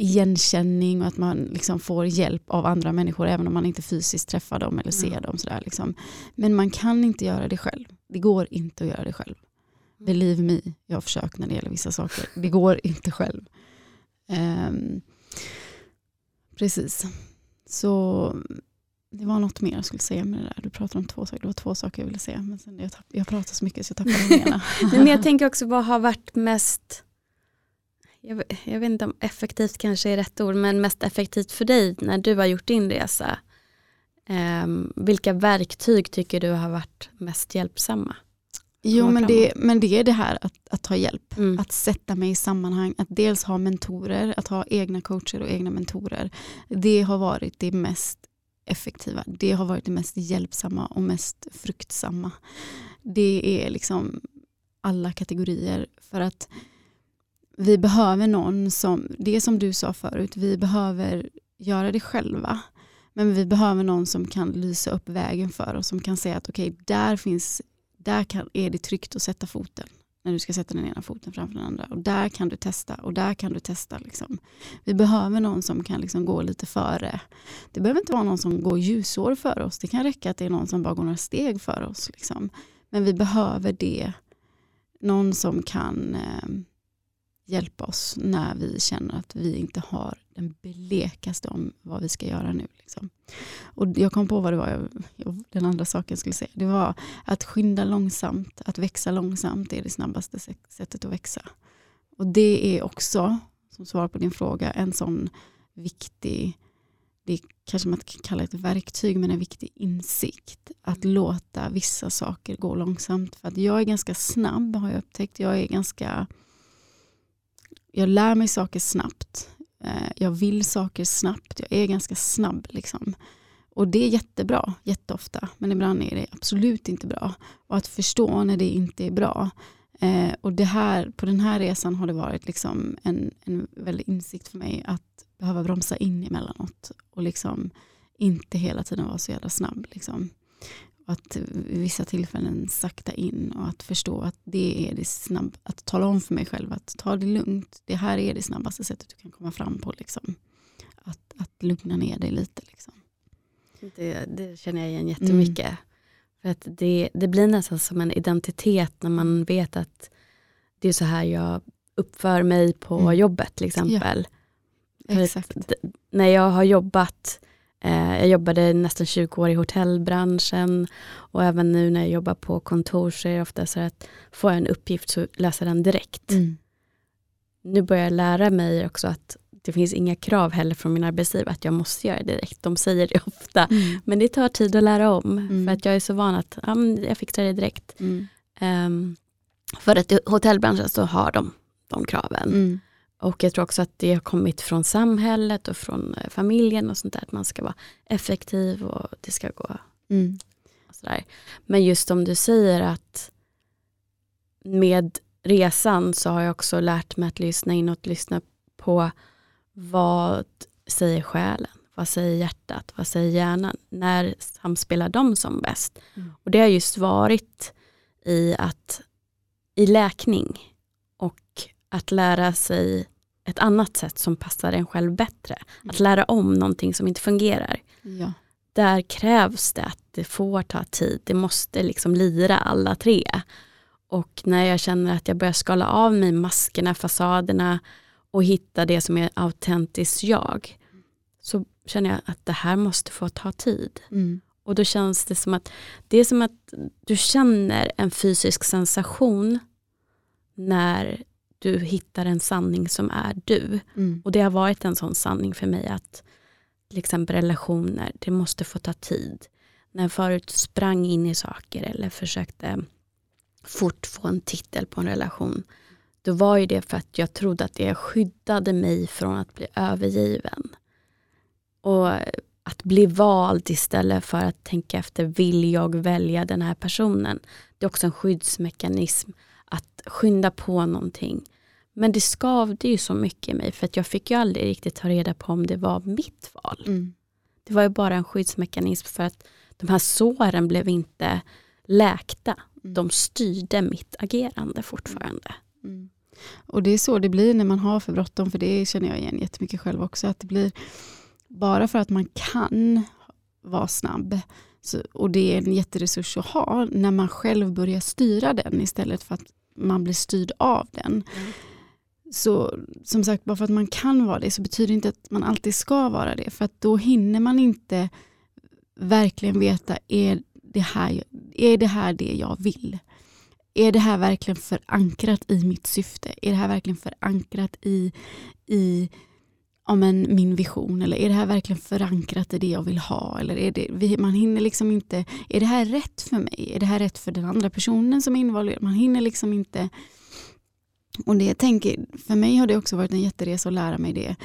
igenkänning och att man liksom får hjälp av andra människor även om man inte fysiskt träffar dem eller ser mm. dem. Sådär liksom. Men man kan inte göra det själv. Det går inte att göra det själv. Believe me, jag har försökt när det gäller vissa saker. Det går *laughs* inte själv. Um, precis. Så det var något mer jag skulle säga med det där. Du pratade om två saker. Det var två saker jag ville säga. Men sen jag, jag pratar så mycket så jag tappade den ena. men jag tänker också vad har varit mest jag, jag, vet inte om effektivt kanske är rätt ord, men mest effektivt för dig när du har gjort din resa. Um, vilka verktyg tycker du har varit mest hjälpsamma? Jo men det, men det är det här att, att ta hjälp, mm. att sätta mig i sammanhang, att dels ha mentorer, att ha egna coacher och egna mentorer. Det har varit det mest effektiva, det har varit det mest hjälpsamma och mest fruktsamma. Det är liksom alla kategorier för att vi behöver någon som, det som du sa förut, vi behöver göra det själva. Men vi behöver någon som kan lysa upp vägen för oss, som kan säga att okej, okay, där, finns, där kan, är det tryggt att sätta foten när du ska sätta den ena foten framför den andra. Och där kan du testa och där kan du testa. Liksom. Vi behöver någon som kan liksom gå lite före. Det behöver inte vara någon som går ljusår för oss. Det kan räcka att det är någon som bara går några steg för oss. Liksom. Men vi behöver det. Någon som kan eh, hjälpa oss när vi känner att vi inte har den blekaste om vad vi ska göra nu. Liksom. Och jag kom på vad det var jag, den andra saken skulle säga. Det var att skynda långsamt, att växa långsamt är det snabbaste sättet att växa. Och det är också, som svar på din fråga, en sån viktig, det kanske man kan kalla ett verktyg, men en viktig insikt. Att låta vissa saker gå långsamt. För att jag är ganska snabb har jag upptäckt. Jag är ganska jag lär mig saker snabbt. Eh, jag vill saker snabbt. Jag är ganska snabb. Liksom. Och det är jättebra, jätteofta. Men ibland är det absolut inte bra. Och att förstå när det inte är bra. Eh, och det här, på den här resan har det varit liksom en, en väldig insikt för mig att behöva bromsa in emellanåt. Och liksom inte hela tiden vara så jävla snabb. Liksom att vissa tillfällen sakta in och att förstå att det är det snabb, att tala om för mig själv att ta det lugnt. Det här är det snabbaste sättet du kan komma fram på. Liksom. Att, att lugna ner dig lite. Liksom. Det, det känner jag igen jättemycket. Mm. För att det, det blir nästan som en identitet när man vet att det är så här jag uppför mig på mm. jobbet till exempel. Ja, när jag har jobbat jag jobbade nästan 20 år i hotellbranschen och även nu när jag jobbar på kontor så är det ofta så att får jag en uppgift så löser den direkt. Mm. Nu börjar jag lära mig också att det finns inga krav heller från min arbetsgivare att jag måste göra det direkt. De säger det *laughs* ofta. Mm. Men det tar tid att lära om. Mm. För att jag är så van att ja, jag fixar det direkt. Um, för att i hotellbranschen så har de de kraven. Och jag tror också att det har kommit från samhället och från eh, familjen och sånt där. Att man ska vara effektiv och det ska gå. Mm. Och sådär. Men just som du säger att med resan så har jag också lärt mig att lyssna in och lyssna på vad säger själen? Vad säger hjärtat? Vad säger hjärnan? När samspelar de som bäst? Mm. Och det har just varit i att i läkning och att lära sig ett annat sätt som passar en själv bättre. Mm. Att lära om någonting som inte fungerar. Ja. Där krävs det att det får ta tid. Det måste liksom lira alla tre. Och när jag känner att jag börjar skala av mig maskerna, fasaderna och hitta det som är autentiskt jag. Så känner jag att det här måste få ta tid. Mm. Och då känns det som att det är som att du känner en fysisk sensation när du hittar en sanning som är du. Mm. Och det har varit en sån sanning för mig att till exempel relationer, det måste få ta tid. När jag förut sprang in i saker eller försökte fort få en titel på en relation, då var ju det för att jag trodde att det skyddade mig från att bli övergiven. Och att bli vald istället för att tänka efter, vill jag välja den här personen? det är också en skyddsmekanism att skynda på någonting. Men det skavde ju så mycket i mig för att jag fick ju aldrig riktigt ta reda på om det var mitt val. Mm. Det var ju bara en skyddsmekanism för att de här såren blev inte läkta. Mm. De styrde mitt agerande fortfarande. Mm. Och det är så det blir när man har för bråttom, för det känner jag igen jättemycket själv också, att det blir bara för att man kan vara snabb, så, och det är en jätteresurs att ha, när man själv börjar styra den istället för att man blir styrd av den. Mm. Så som sagt, bara för att man kan vara det så betyder det inte att man alltid ska vara det. För att då hinner man inte verkligen veta, är det här, är det, här det jag vill? Är det här verkligen förankrat i mitt syfte? Är det här verkligen förankrat i, i om en, min vision? Eller är det här verkligen förankrat i det jag vill ha? Eller är det, man hinner liksom inte, är det här rätt för mig? Är det här rätt för den andra personen som är involverad? Man hinner liksom inte och det tänker, för mig har det också varit en jätteresa att lära mig det.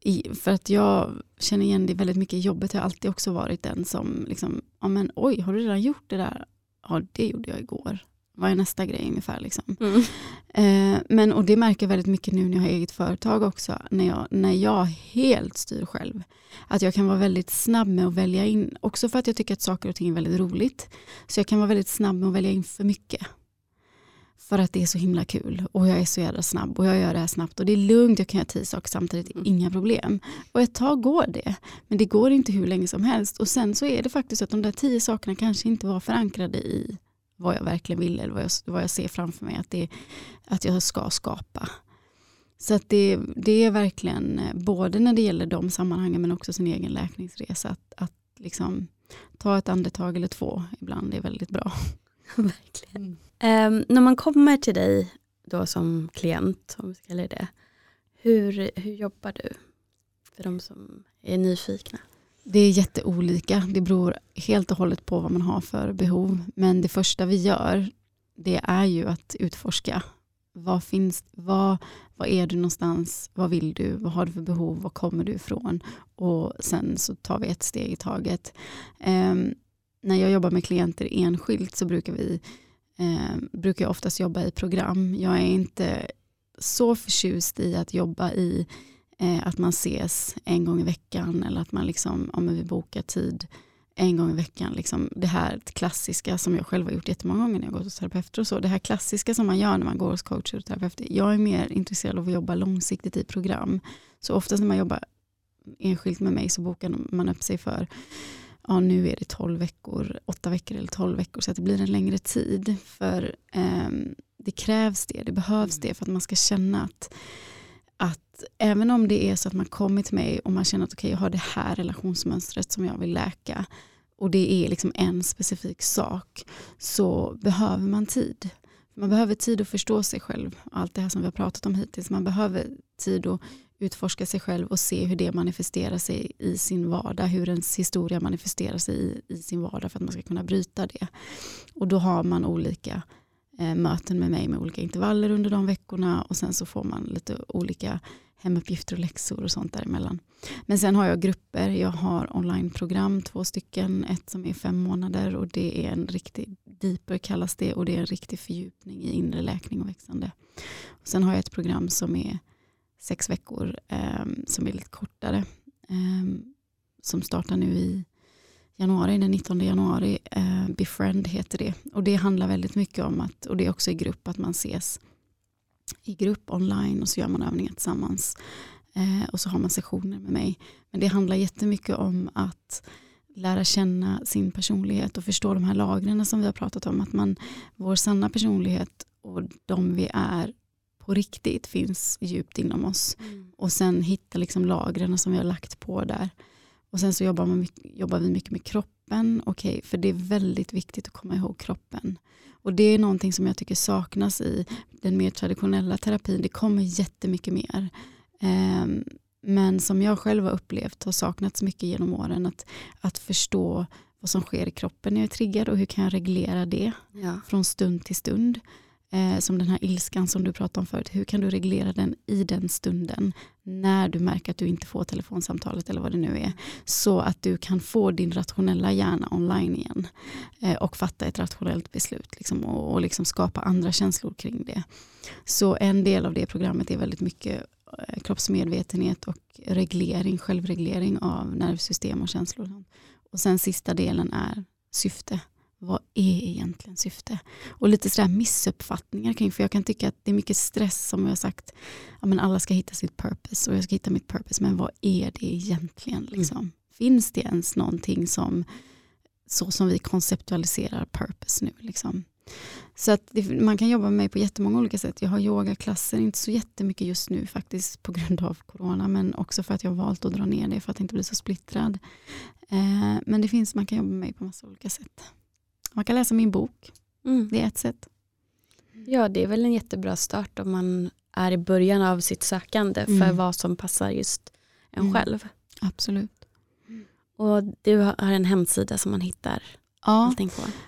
I, för att jag känner igen det väldigt mycket i jobbet. Jag har alltid också varit den som, liksom, ja men oj, har du redan gjort det där? Ja, det gjorde jag igår. Vad är nästa grej ungefär? Liksom. Mm. Eh, men, och det märker jag väldigt mycket nu när jag har eget företag också. När jag, när jag helt styr själv. Att jag kan vara väldigt snabb med att välja in. Också för att jag tycker att saker och ting är väldigt roligt. Så jag kan vara väldigt snabb med att välja in för mycket. För att det är så himla kul och jag är så jävla snabb och jag gör det här snabbt och det är lugnt, jag kan göra tio saker samtidigt, Mm. inga problem. Och ett tag går det, men det går inte hur länge som helst. Och sen så är det faktiskt att de där tio sakerna kanske inte var förankrade i vad jag verkligen vill eller vad jag, vad jag ser framför mig att, det, att jag ska skapa. Så att det, det är verkligen både när det gäller de sammanhangen men också sin egen läkningsresa. Att, att liksom ta ett andetag eller två ibland är väldigt bra. *laughs* Verkligen. Um, när man kommer till dig då som klient, om vi ska kalla det hur, hur jobbar du? För de som är nyfikna. Det är jätteolika. Det beror helt och hållet på vad man har för behov. Men det första vi gör det är ju att utforska. Vad, finns, vad, vad är du någonstans? Vad vill du? Vad har du för behov? Var kommer du ifrån? Och sen så tar vi ett steg i taget. Um, när jag jobbar med klienter enskilt så brukar vi eh, brukar jag oftast jobba i program. Jag är inte så förtjust i att jobba i eh, att man ses en gång i veckan eller att man liksom, om vi bokar tid en gång i veckan. Liksom det här klassiska som jag själv har gjort jättemånga gånger när jag gått hos terapeuter och så. Det här klassiska som man gör när man går hos coacher och terapeuter. Jag är mer intresserad av att jobba långsiktigt i program. Så oftast när man jobbar enskilt med mig så bokar man upp sig för ja, nu är det 12 veckor, 8 veckor eller 12 veckor så att det blir en längre tid. För eh, det krävs det, det behövs det för att man ska känna att, att även om det är så att man kommer till mig och man känner att okay, jag har det här relationsmönstret som jag vill läka och det är liksom en specifik sak så behöver man tid. Man behöver tid att förstå sig själv, allt det här som vi har pratat om hittills. Man behöver tid att utforska sig själv och se hur det manifesterar sig i sin vardag, hur ens historia manifesterar sig i, i sin vardag för att man ska kunna bryta det. Och då har man olika eh, möten med mig med olika intervaller under de veckorna och sen så får man lite olika hemuppgifter och läxor och sånt däremellan. Men sen har jag grupper, jag har onlineprogram, två stycken, ett som är fem månader och det är en riktig deeper kallas det och det är en riktig fördjupning i inre läkning och växande. Och sen har jag ett program som är sex veckor eh, som är lite kortare. Eh, som startar nu i januari, den 19 januari. Eh, Befriend heter det. Och det handlar väldigt mycket om att, och det är också i grupp, att man ses i grupp online och så gör man övningar tillsammans. Eh, och så har man sessioner med mig. Men det handlar jättemycket om att lära känna sin personlighet och förstå de här lagren som vi har pratat om. Att man, vår sanna personlighet och de vi är på riktigt finns djupt inom oss. Mm. Och sen hitta liksom lagren som vi har lagt på där. Och sen så jobbar, man jobbar vi mycket med kroppen. Okay, för det är väldigt viktigt att komma ihåg kroppen. Och det är någonting som jag tycker saknas i den mer traditionella terapin. Det kommer jättemycket mer. Um, men som jag själv har upplevt har saknats mycket genom åren. Att, att förstå vad som sker i kroppen när jag är triggad och hur kan jag reglera det Ja. från stund till stund. Eh, som den här ilskan som du pratade om förut. Hur kan du reglera den i den stunden när du märker att du inte får telefonsamtalet eller vad det nu är. Så att du kan få din rationella hjärna online igen. Eh, och fatta ett rationellt beslut liksom, och, och liksom skapa andra känslor kring det. Så en del av det programmet är väldigt mycket eh, kroppsmedvetenhet och reglering, självreglering av nervsystem och känslor. Och sen sista delen är syfte vad är egentligen syfte? Och lite sådär missuppfattningar kring, för jag kan tycka att det är mycket stress som jag har sagt, ja, men alla ska hitta sitt purpose och jag ska hitta mitt purpose, men vad är det egentligen? Mm. Liksom? Mm. Finns det ens någonting som, så som vi konceptualiserar purpose nu? Liksom? Så att det, man kan jobba med mig på jättemånga olika sätt. Jag har yogaklasser, inte så jättemycket just nu faktiskt på grund av corona, men också för att jag har valt att dra ner det för att inte bli så splittrad. Eh, men det finns, man kan jobba med mig på massa olika sätt. Man kan läsa min bok. Mm. Det är ett sätt. Ja, det är väl en jättebra start om man är i början av sitt sökande mm. för vad som passar just en mm. själv. Absolut. Och du har en hemsida som man hittar ja,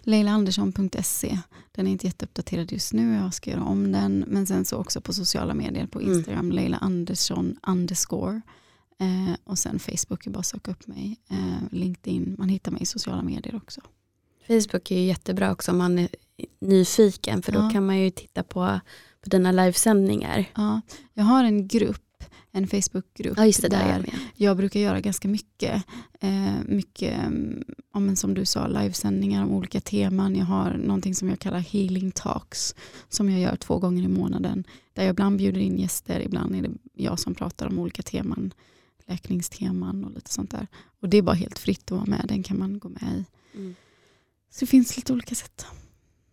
leilaandersson.se. Den är inte jätteuppdaterad just nu, jag ska göra om den. Men sen så också på sociala medier, på mm. Instagram, mm. Leila Andersson underscore. Eh, och sen Facebook, är bara att söka upp mig. Eh, LinkedIn, man hittar mig i sociala medier också. Facebook är ju jättebra också om man är nyfiken för då ja. kan man ju titta på, på dina livesändningar. Ja, jag har en grupp, en Facebookgrupp ja, där, där jag, jag, brukar göra ganska mycket. Eh, mycket om, som du sa, livesändningar om olika teman. Jag har någonting som jag kallar healing talks som jag gör två gånger i månaden. Där jag ibland bjuder in gäster, ibland är det jag som pratar om olika teman. Läkningsteman och lite sånt där. Och det är bara helt fritt att vara med, den kan man gå med i. Mm. Så det finns lite olika sätt.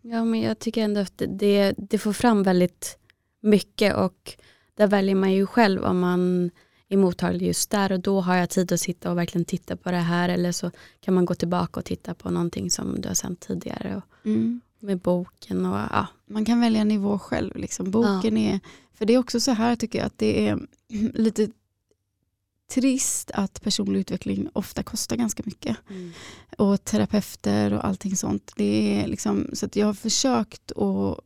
Ja men jag tycker ändå att det, det får fram väldigt mycket och där väljer man ju själv om man är mottaglig just där och då har jag tid att sitta och verkligen titta på det här eller så kan man gå tillbaka och titta på någonting som du har sänt tidigare. Och, mm. Med boken och ja. Man kan välja nivå själv. Liksom. Boken ja. är, för det är också så här tycker jag att det är *clears throat* lite trist att personlig utveckling ofta kostar ganska mycket. Mm. Och terapeuter och allting sånt. Det är liksom, så att jag har försökt att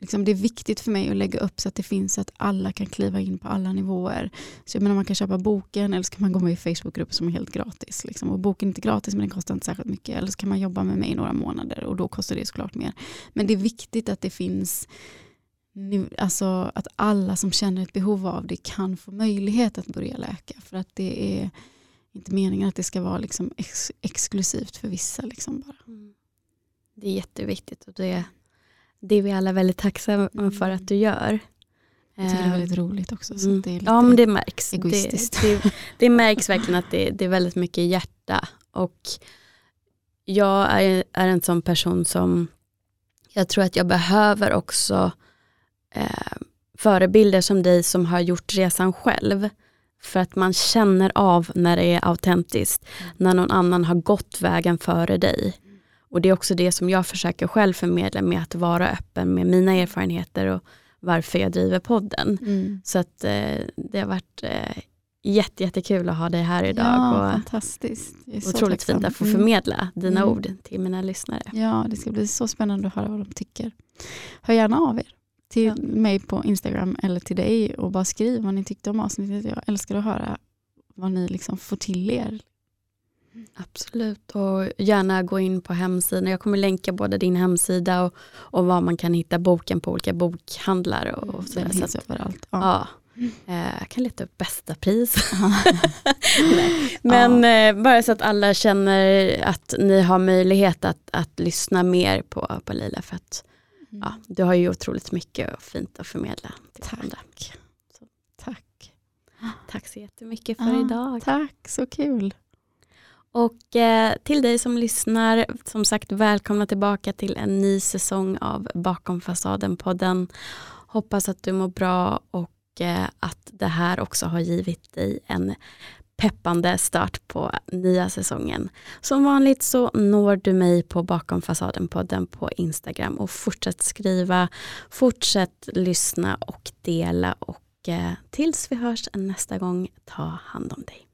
Liksom det är viktigt för mig att lägga upp så att det finns så att alla kan kliva in på alla nivåer. Så jag menar, man kan köpa boken eller så kan man gå med i Facebookgrupper som är helt gratis. Liksom. Och boken är inte gratis men den kostar inte särskilt mycket. Eller så kan man jobba med mig i några månader och då kostar det såklart mer. Men det är viktigt att det finns alltså att alla som känner ett behov av det kan få möjlighet att börja läka. För att det är inte meningen att det ska vara liksom ex exklusivt för vissa. Liksom bara. Mm. Det är jätteviktigt och det, det är vi alla väldigt tacksamma mm. för att du gör. Jag tycker det är väldigt eh, roligt också. Så mm. det är ja men det märks. Egoistiskt. Det, det, det märks verkligen att det, det, är väldigt mycket hjärta. Och jag är, är en sån person som jag tror att jag behöver också eh, förebilder som dig som har gjort resan själv. För att man känner av när det är autentiskt, mm. när någon annan har gått vägen före dig. Och det är också det som jag försöker själv förmedla med att vara öppen med mina erfarenheter och varför jag driver podden. Mm. Så att eh, det har varit eh, jätte, jättekul att ha dig här idag. Ja, och fantastiskt. Otroligt fint att få mm. förmedla dina mm. ord till mina lyssnare. Ja, det ska bli så spännande att höra vad de tycker. Hör gärna av er till ja. mig på Instagram eller till dig och bara skriv vad ni tyckte om avsnittet. Jag älskar att höra vad ni liksom får till er. Absolut och gärna gå in på hemsidan. Jag kommer länka både din hemsida och, och var man kan hitta boken på olika bokhandlar. Och, och Den finns överallt. Ja. ja. *laughs* Eh, jag kan leta upp bästa pris. *laughs* Men ja. Eh, bara så att alla känner att ni har möjlighet att, att lyssna mer på, på Lila. För att Mm. Ja, du har ju otroligt mycket fint att förmedla. Till tack. Så. Tack. Tack så jättemycket för ja, idag. Tack, så kul. Och eh, till dig som lyssnar, som sagt välkomna tillbaka till en ny säsong av Bakom fasaden-podden. Hoppas att du mår bra och eh, att det här också har givit dig en peppande start på nya säsongen. Som vanligt så når du mig på Bakom fasaden-podden på Instagram och fortsätt skriva, fortsätt lyssna och dela och eh, tills vi hörs nästa gång, ta hand om dig.